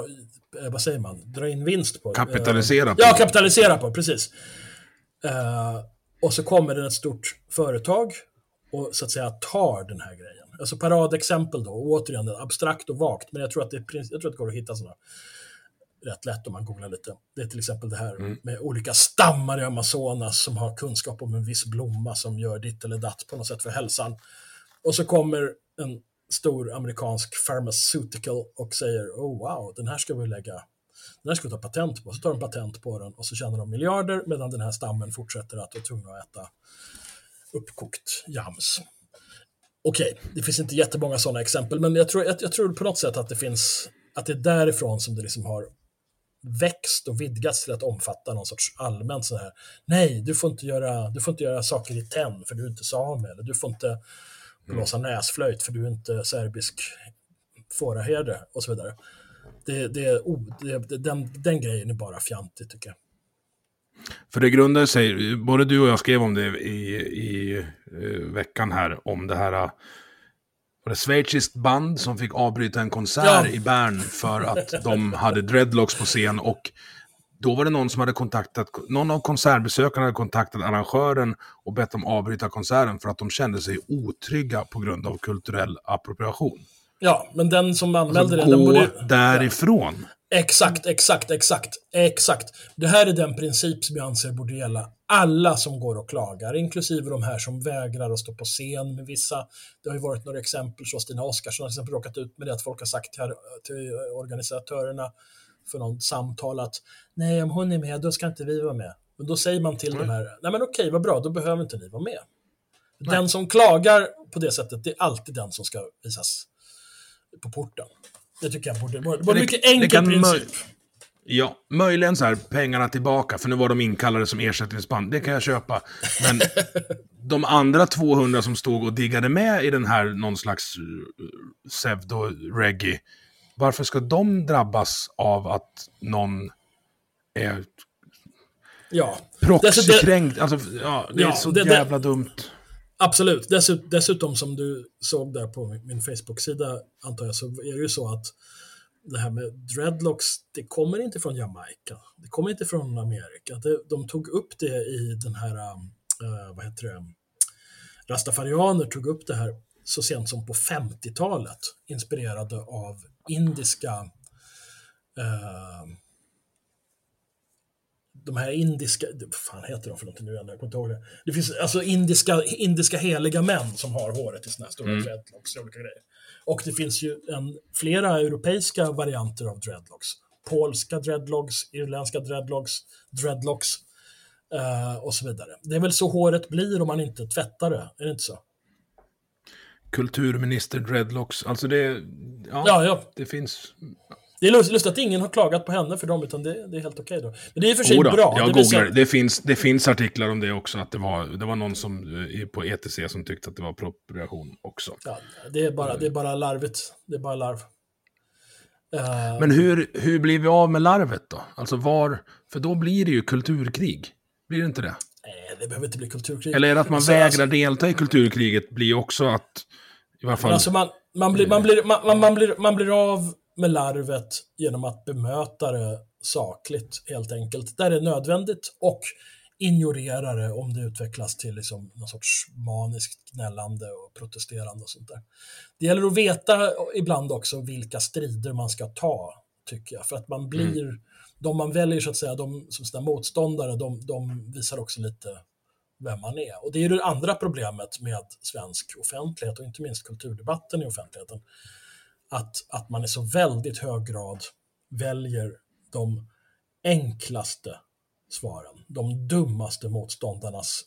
eh, vad säger man, dra in vinst på. Kapitalisera Eh, på. Ja, kapitalisera på, precis. Eh, och så kommer det ett stort företag och så att säga tar den här grejen. Alltså paradexempel då, återigen abstrakt och vagt, men jag tror att det, jag tror att det går att hitta sådana rätt lätt om man googlar lite. Det är till exempel det här med olika stammar i Amazonas som har kunskap om en viss blomma som gör ditt eller datt på något sätt för hälsan. Och så kommer en stor amerikansk pharmaceutical och säger oh wow, den här ska vi lägga den här ska vi ta patent på. Så tar de patent på den och så tjänar de miljarder medan den här stammen fortsätter att vara tvungna att äta uppkokt jams. Okej, det finns inte jättemånga sådana exempel, men jag tror, jag, jag tror på något sätt att det finns, att det är därifrån som det liksom har växt och vidgats till att omfatta någon sorts allmänt så här. Nej, du får inte göra, du får inte göra saker i tenn för du är inte same, eller du får inte blåsa näsflöjt för du är inte serbisk fåraherde och så vidare. Det, det, är o- det, det, den, den grejen är bara fjantig tycker jag. För det grundar sig, både du och jag skrev om det i, i uh, veckan här, om det här uh, var det schweiziskt band som fick avbryta en konsert ja. i Bern för att de hade dreadlocks på scen och då var det någon som hade kontaktat, någon av konsertbesökarna hade kontaktat arrangören och bett dem avbryta konserten för att de kände sig otrygga på grund av kulturell appropriation. Ja, men den som anmälde alltså, det... Gå den borde, därifrån. Exakt, exakt, exakt, exakt. Det här är den princip som jag anser borde gälla alla som går och klagar, inklusive de här som vägrar att stå på scen med vissa. Det har ju varit några exempel, så Stina Oskarsson har till exempel råkat ut med det att folk har sagt till, till organisatörerna för något samtal att nej, om hon är med, då ska inte vi vara med. Men då säger man till mm. de här, nej men okej, vad bra, då behöver inte ni vara med. Nej. Den som klagar på det sättet, det är alltid den som ska visas på porten. Det tycker jag borde vara en mycket enkel princip. Ja, möjligen så här pengarna tillbaka, för nu var de inkallade som ersättningsband. Det kan jag köpa. Men de andra 200 som stod och diggade med i den här någon slags uh, pseudo-reggae, varför ska de drabbas av att någon är ja. proxykränkt? Alltså, ja, det ja, är så det, jävla det, dumt. Absolut. Dessut, dessutom som du såg där på min Facebook-sida, antar jag, så är det ju så att det här med dreadlocks, det kommer inte från Jamaica. Det kommer inte från Amerika. Det, de tog upp det i den här, äh, vad heter det, um, Rastafarianer tog upp det här så sent som på 50-talet, inspirerade av indiska äh, de här indiska, vad fan heter de för någonting nu igen, jag kommer inte ihåg det. Det finns alltså indiska, indiska heliga män som har håret i sådana här stora mm. dreadlocks och olika grejer. Och det finns ju en, flera europeiska varianter av dreadlocks. Polska dreadlocks, irländska dreadlocks, dreadlocks uh, och så vidare. Det är väl så håret blir om man inte tvättar det, är det inte så? Kulturminister dreadlocks, alltså det, ja, ja, ja. det finns det är lustigt att ingen har klagat på henne för dem, utan det, det är helt okej okay då. Men det är i och för sig Oda, bra. Jag det googlar, det, finns, det finns artiklar om det också, att det var, det var någon som, eh, på ETC som tyckte att det var appropriation också. Ja, det är bara, det är bara larvigt. Det är bara larv. Uh, Men hur, hur blir vi av med larvet då? Alltså var, för då blir det ju kulturkrig. Blir det inte det? Nej, det behöver inte bli kulturkrig. Eller är det att man alltså, vägrar alltså, delta i kulturkriget blir också att, i alla fall... Alltså man, man, blir, man, blir, man, man, blir, man blir av med larvet genom att bemöta det sakligt helt enkelt, där det är nödvändigt och ignorera det om det utvecklas till liksom någon sorts maniskt gnällande och protesterande och sånt där. Det gäller att veta ibland också vilka strider man ska ta, tycker jag, för att man blir, mm. de man väljer så att säga, de som sina motståndare, de, de visar också lite vem man är. Och det är det andra problemet med svensk offentlighet och inte minst kulturdebatten i offentligheten att, att man i så väldigt hög grad väljer de enklaste svaren, de dummaste motståndarnas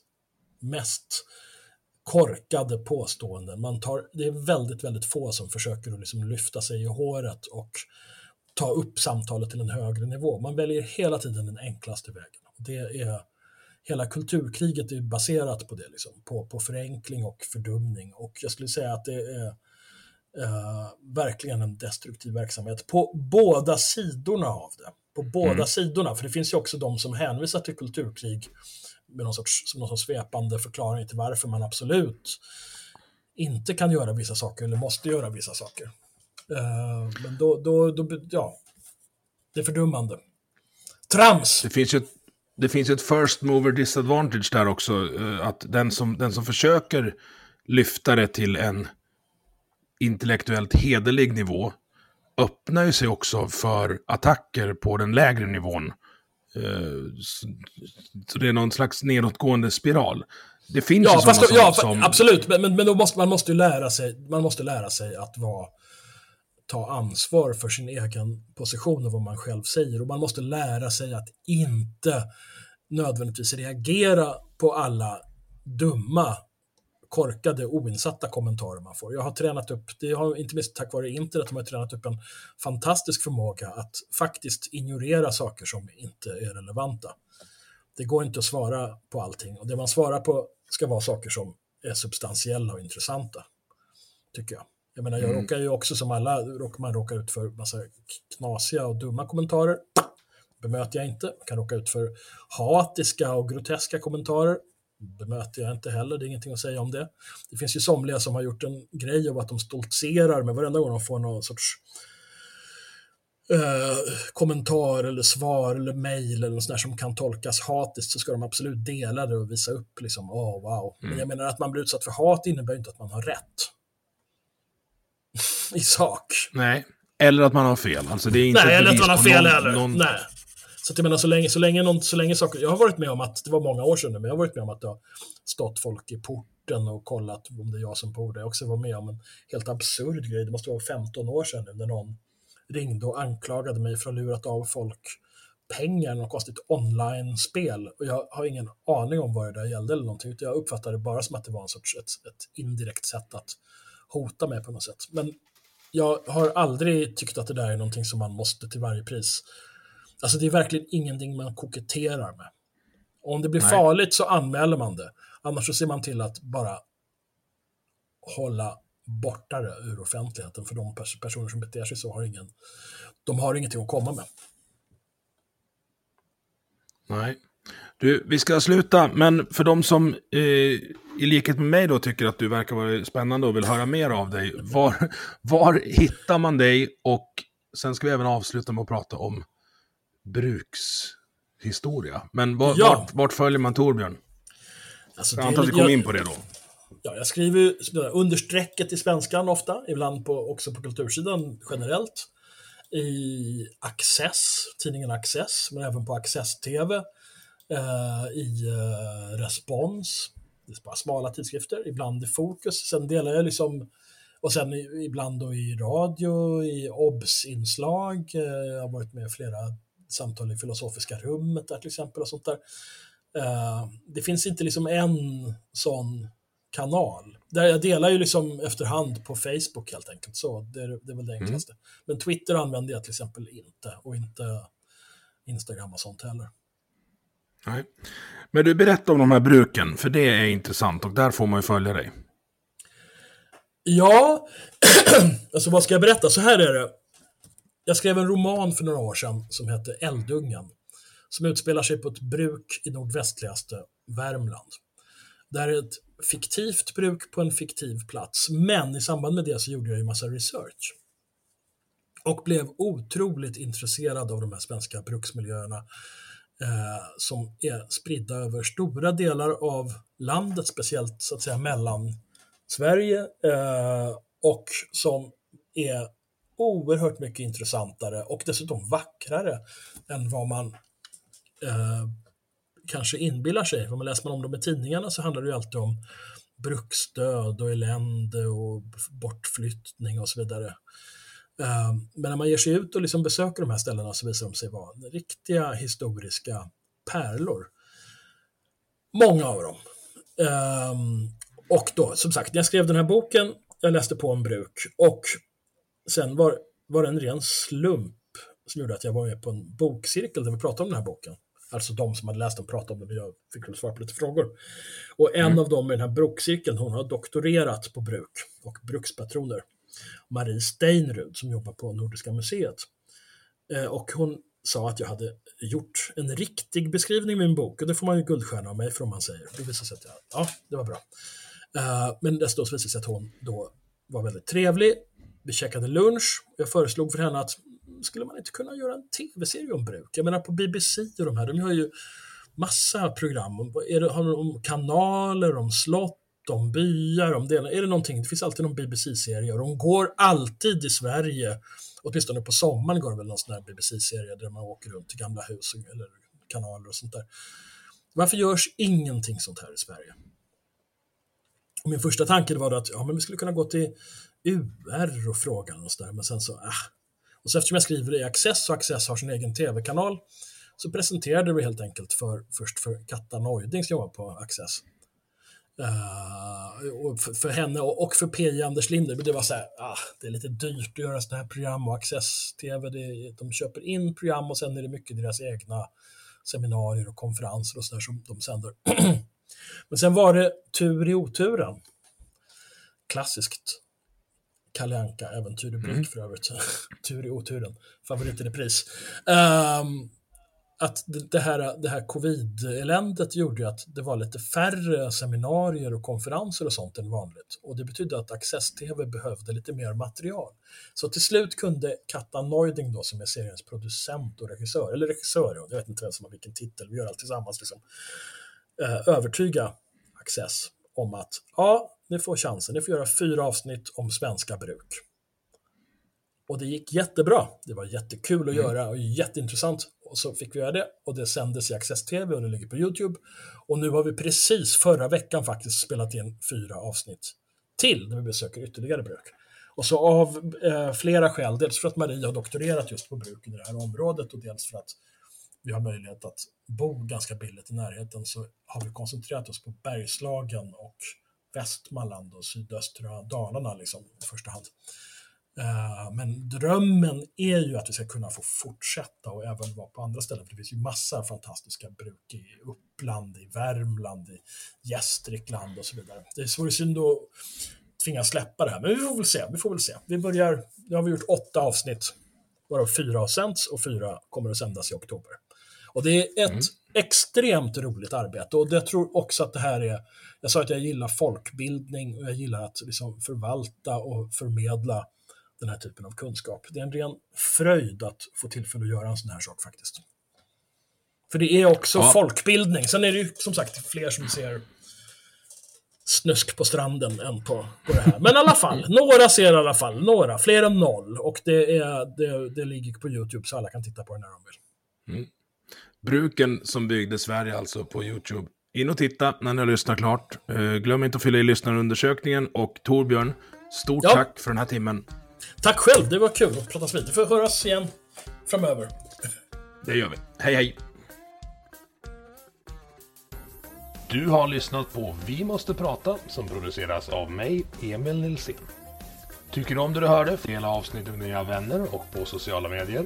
mest korkade påståenden. Man tar, det är väldigt, väldigt få som försöker att liksom lyfta sig i håret och ta upp samtalet till en högre nivå. Man väljer hela tiden den enklaste vägen. Det är, hela kulturkriget är baserat på det, liksom, på, på förenkling och fördumning. Och jag skulle säga att det är eh, verkligen en destruktiv verksamhet på båda sidorna av det. På båda mm. sidorna, för det finns ju också de som hänvisar till kulturkrig med någon sorts, som någon sorts svepande förklaring till varför man absolut inte kan göra vissa saker eller måste göra vissa saker. Uh, men då, då, då, ja, det är fördummande. Trams! Det finns ju ett, det finns ett first mover disadvantage där också, uh, att den som, den som försöker lyfta det till en intellektuellt hederlig nivå öppnar ju sig också för attacker på den lägre nivån. Eh, så det är någon slags nedåtgående spiral. Det finns ja, ju fast, ja, som... Absolut, men, men då måste, man måste ju lära sig, man måste lära sig att vara, ta ansvar för sin egen position och vad man själv säger. Och man måste lära sig att inte nödvändigtvis reagera på alla dumma korkade, oinsatta kommentarer man får. Jag har tränat upp, det har inte minst tack vare internet, har tränat upp en fantastisk förmåga att faktiskt ignorera saker som inte är relevanta. Det går inte att svara på allting och det man svarar på ska vara saker som är substantiella och intressanta, tycker jag. Jag menar, jag mm. råkar ju också som alla, man råkar ut för massa knasiga och dumma kommentarer. bemöter jag inte. Man kan råka ut för hatiska och groteska kommentarer. Bemöter jag inte heller, det är ingenting att säga om det. Det finns ju somliga som har gjort en grej av att de stoltserar med varenda gång de får någon sorts eh, kommentar eller svar eller mejl eller något sånt som kan tolkas hatiskt så ska de absolut dela det och visa upp liksom, åh oh, wow. Mm. Men jag menar att man blir utsatt för hat innebär inte att man har rätt. I sak. Nej, eller att man har fel. Alltså det är inte Nej, eller att man har fel någon, heller. Någon... Nej. Så att jag menar, så länge, så länge, någon, så länge saker... Jag har varit med om att, det var många år sedan nu, men jag har varit med om att det har stått folk i porten och kollat om det är jag som bor där. Jag också var med om en helt absurd grej, det måste vara 15 år sedan nu, när någon ringde och anklagade mig för att ha lurat av folk pengar, något konstigt online-spel. Och jag har ingen aning om vad det där gällde eller någonting, jag uppfattade det bara som att det var en sorts, ett, ett indirekt sätt att hota mig på något sätt. Men jag har aldrig tyckt att det där är någonting som man måste till varje pris. Alltså det är verkligen ingenting man koketterar med. Och om det blir Nej. farligt så anmäler man det. Annars så ser man till att bara hålla borta det ur offentligheten. För de personer som beter sig så har ingen, de har ingenting att komma med. Nej. Du, vi ska sluta, men för de som eh, i likhet med mig då tycker att du verkar vara spännande och vill höra mer av dig, var, var hittar man dig? Och sen ska vi även avsluta med att prata om brukshistoria. Men var, ja. vart, vart, följer man Torbjörn? Alltså, jag antar att vi kommer in på det då. Ja, jag skriver understrecket i svenskan ofta, ibland på, också på kultursidan generellt. I Access, tidningen Access, men även på Access TV. Eh, I eh, Respons, det är bara smala tidskrifter, ibland i Fokus. Sen delar jag liksom, och sen ibland då i radio, i OBS-inslag. Eh, jag har varit med i flera samtal i Filosofiska rummet där till exempel och sånt där. Uh, det finns inte liksom en sån kanal. Där jag delar ju liksom efterhand på Facebook helt enkelt. Så det är, det är väl det mm. enklaste. Mm. Men Twitter använder jag till exempel inte och inte Instagram och sånt heller. Nej. Men du, berätta om de här bruken, för det är intressant och där får man ju följa dig. Ja, alltså vad ska jag berätta? Så här är det. Jag skrev en roman för några år sedan som hette Eldungen. Som utspelar sig på ett bruk i nordvästligaste Värmland. Det är ett fiktivt bruk på en fiktiv plats, men i samband med det så gjorde jag ju massa research. Och blev otroligt intresserad av de här svenska bruksmiljöerna eh, som är spridda över stora delar av landet, speciellt så att säga mellan Sverige eh, och som är oerhört mycket intressantare och dessutom vackrare än vad man eh, kanske inbillar sig. Om man läser man om dem i tidningarna så handlar det ju alltid om bruksdöd och elände och bortflyttning och så vidare. Eh, men när man ger sig ut och liksom besöker de här ställena så visar de sig vara riktiga historiska pärlor. Många av dem. Eh, och då, som sagt, när jag skrev den här boken, jag läste på om bruk och sen var, var det en ren slump som gjorde att jag var med på en bokcirkel där vi pratade om den här boken. Alltså de som hade läst den pratade om den och jag fick svara på lite frågor. Och en mm. av dem i den här bokcirkeln, hon har doktorerat på bruk och brukspatroner. Marie Steinrud som jobbar på Nordiska museet. Eh, och hon sa att jag hade gjort en riktig beskrivning i min bok och det får man ju guldstjärna av mig för om man säger. Det visade sig att jag, ja, det var bra. Uh, men dessutom visade det sig att hon då var väldigt trevlig vi käkade lunch. Jag föreslog för henne att skulle man inte kunna göra en tv-serie om bruk? Jag menar på BBC och de här, de har ju massa program. Är det, har de om kanaler, om slott, om byar, om delar. Är det någonting? Det finns alltid någon BBC-serie och de går alltid i Sverige. Åtminstone på sommaren går det väl någon sån här BBC-serie där man åker runt till gamla hus eller kanaler och sånt där. Varför görs ingenting sånt här i Sverige? Och min första tanke var att ja, men vi skulle kunna gå till UR och frågan och sådär, men sen så, ah. Och så eftersom jag skriver i Access och Access har sin egen tv-kanal så presenterade vi helt enkelt för, först för Katta Neuding som jobbar på Access. Uh, och för, för, henne och, och för PJ Anders Linder, men det var så här, ah, det är lite dyrt att göra sådana här program och Access-TV, de köper in program och sen är det mycket deras egna seminarier och konferenser och sådär som de sänder. men sen var det tur i oturen. Klassiskt Kalle Anka-äventyr i bruk mm. för övrigt. Tur i oturen. Favorit i repris. Um, att det här, det här covid-eländet gjorde att det var lite färre seminarier och konferenser och sånt än vanligt. Och det betydde att Access-TV behövde lite mer material. Så till slut kunde Katta Neuding då, som är seriens producent och regissör, eller regissör, jag vet inte vem som har vilken titel, vi gör allt tillsammans, liksom, eh, övertyga Access om att ja, ni får chansen, ni får göra fyra avsnitt om svenska bruk. Och det gick jättebra. Det var jättekul att mm. göra och jätteintressant. Och så fick vi göra det och det sändes i Access TV och det ligger på YouTube. Och nu har vi precis förra veckan faktiskt spelat in fyra avsnitt till där vi besöker ytterligare bruk. Och så av eh, flera skäl, dels för att Maria har doktorerat just på bruk i det här området och dels för att vi har möjlighet att bo ganska billigt i närheten så har vi koncentrerat oss på Bergslagen och Västmanland och sydöstra Dalarna liksom, i första hand. Eh, men drömmen är ju att vi ska kunna få fortsätta och även vara på andra ställen. För det finns ju massa fantastiska bruk i Uppland, i Värmland, i Gästrikland och så vidare. Det vore synd att tvingas släppa det här, men vi får väl se. Vi får väl se. Vi börjar, nu har vi gjort åtta avsnitt, varav fyra har sänts och fyra kommer att sändas i oktober. Och det är ett mm. extremt roligt arbete och jag tror också att det här är, jag sa att jag gillar folkbildning och jag gillar att liksom förvalta och förmedla den här typen av kunskap. Det är en ren fröjd att få tillfälle att göra en sån här sak faktiskt. För det är också ja. folkbildning. Sen är det ju som sagt fler som ser snusk på stranden än på, på det här. Men i alla fall, några ser i alla fall, några, fler än noll. Och det, är, det, det ligger på YouTube så alla kan titta på det när de vill. Mm. Bruken som byggde Sverige alltså på YouTube. In och titta när ni har lyssnat klart. Uh, glöm inte att fylla i lyssnarundersökningen och Torbjörn, stort ja. tack för den här timmen. Tack själv, det var kul att prata vid. Vi får höras igen framöver. Det gör vi. Hej hej! Du har lyssnat på Vi måste prata som produceras av mig, Emil Nilsson. Tycker du om det du hörde? Dela avsnittet med dina vänner och på sociala medier.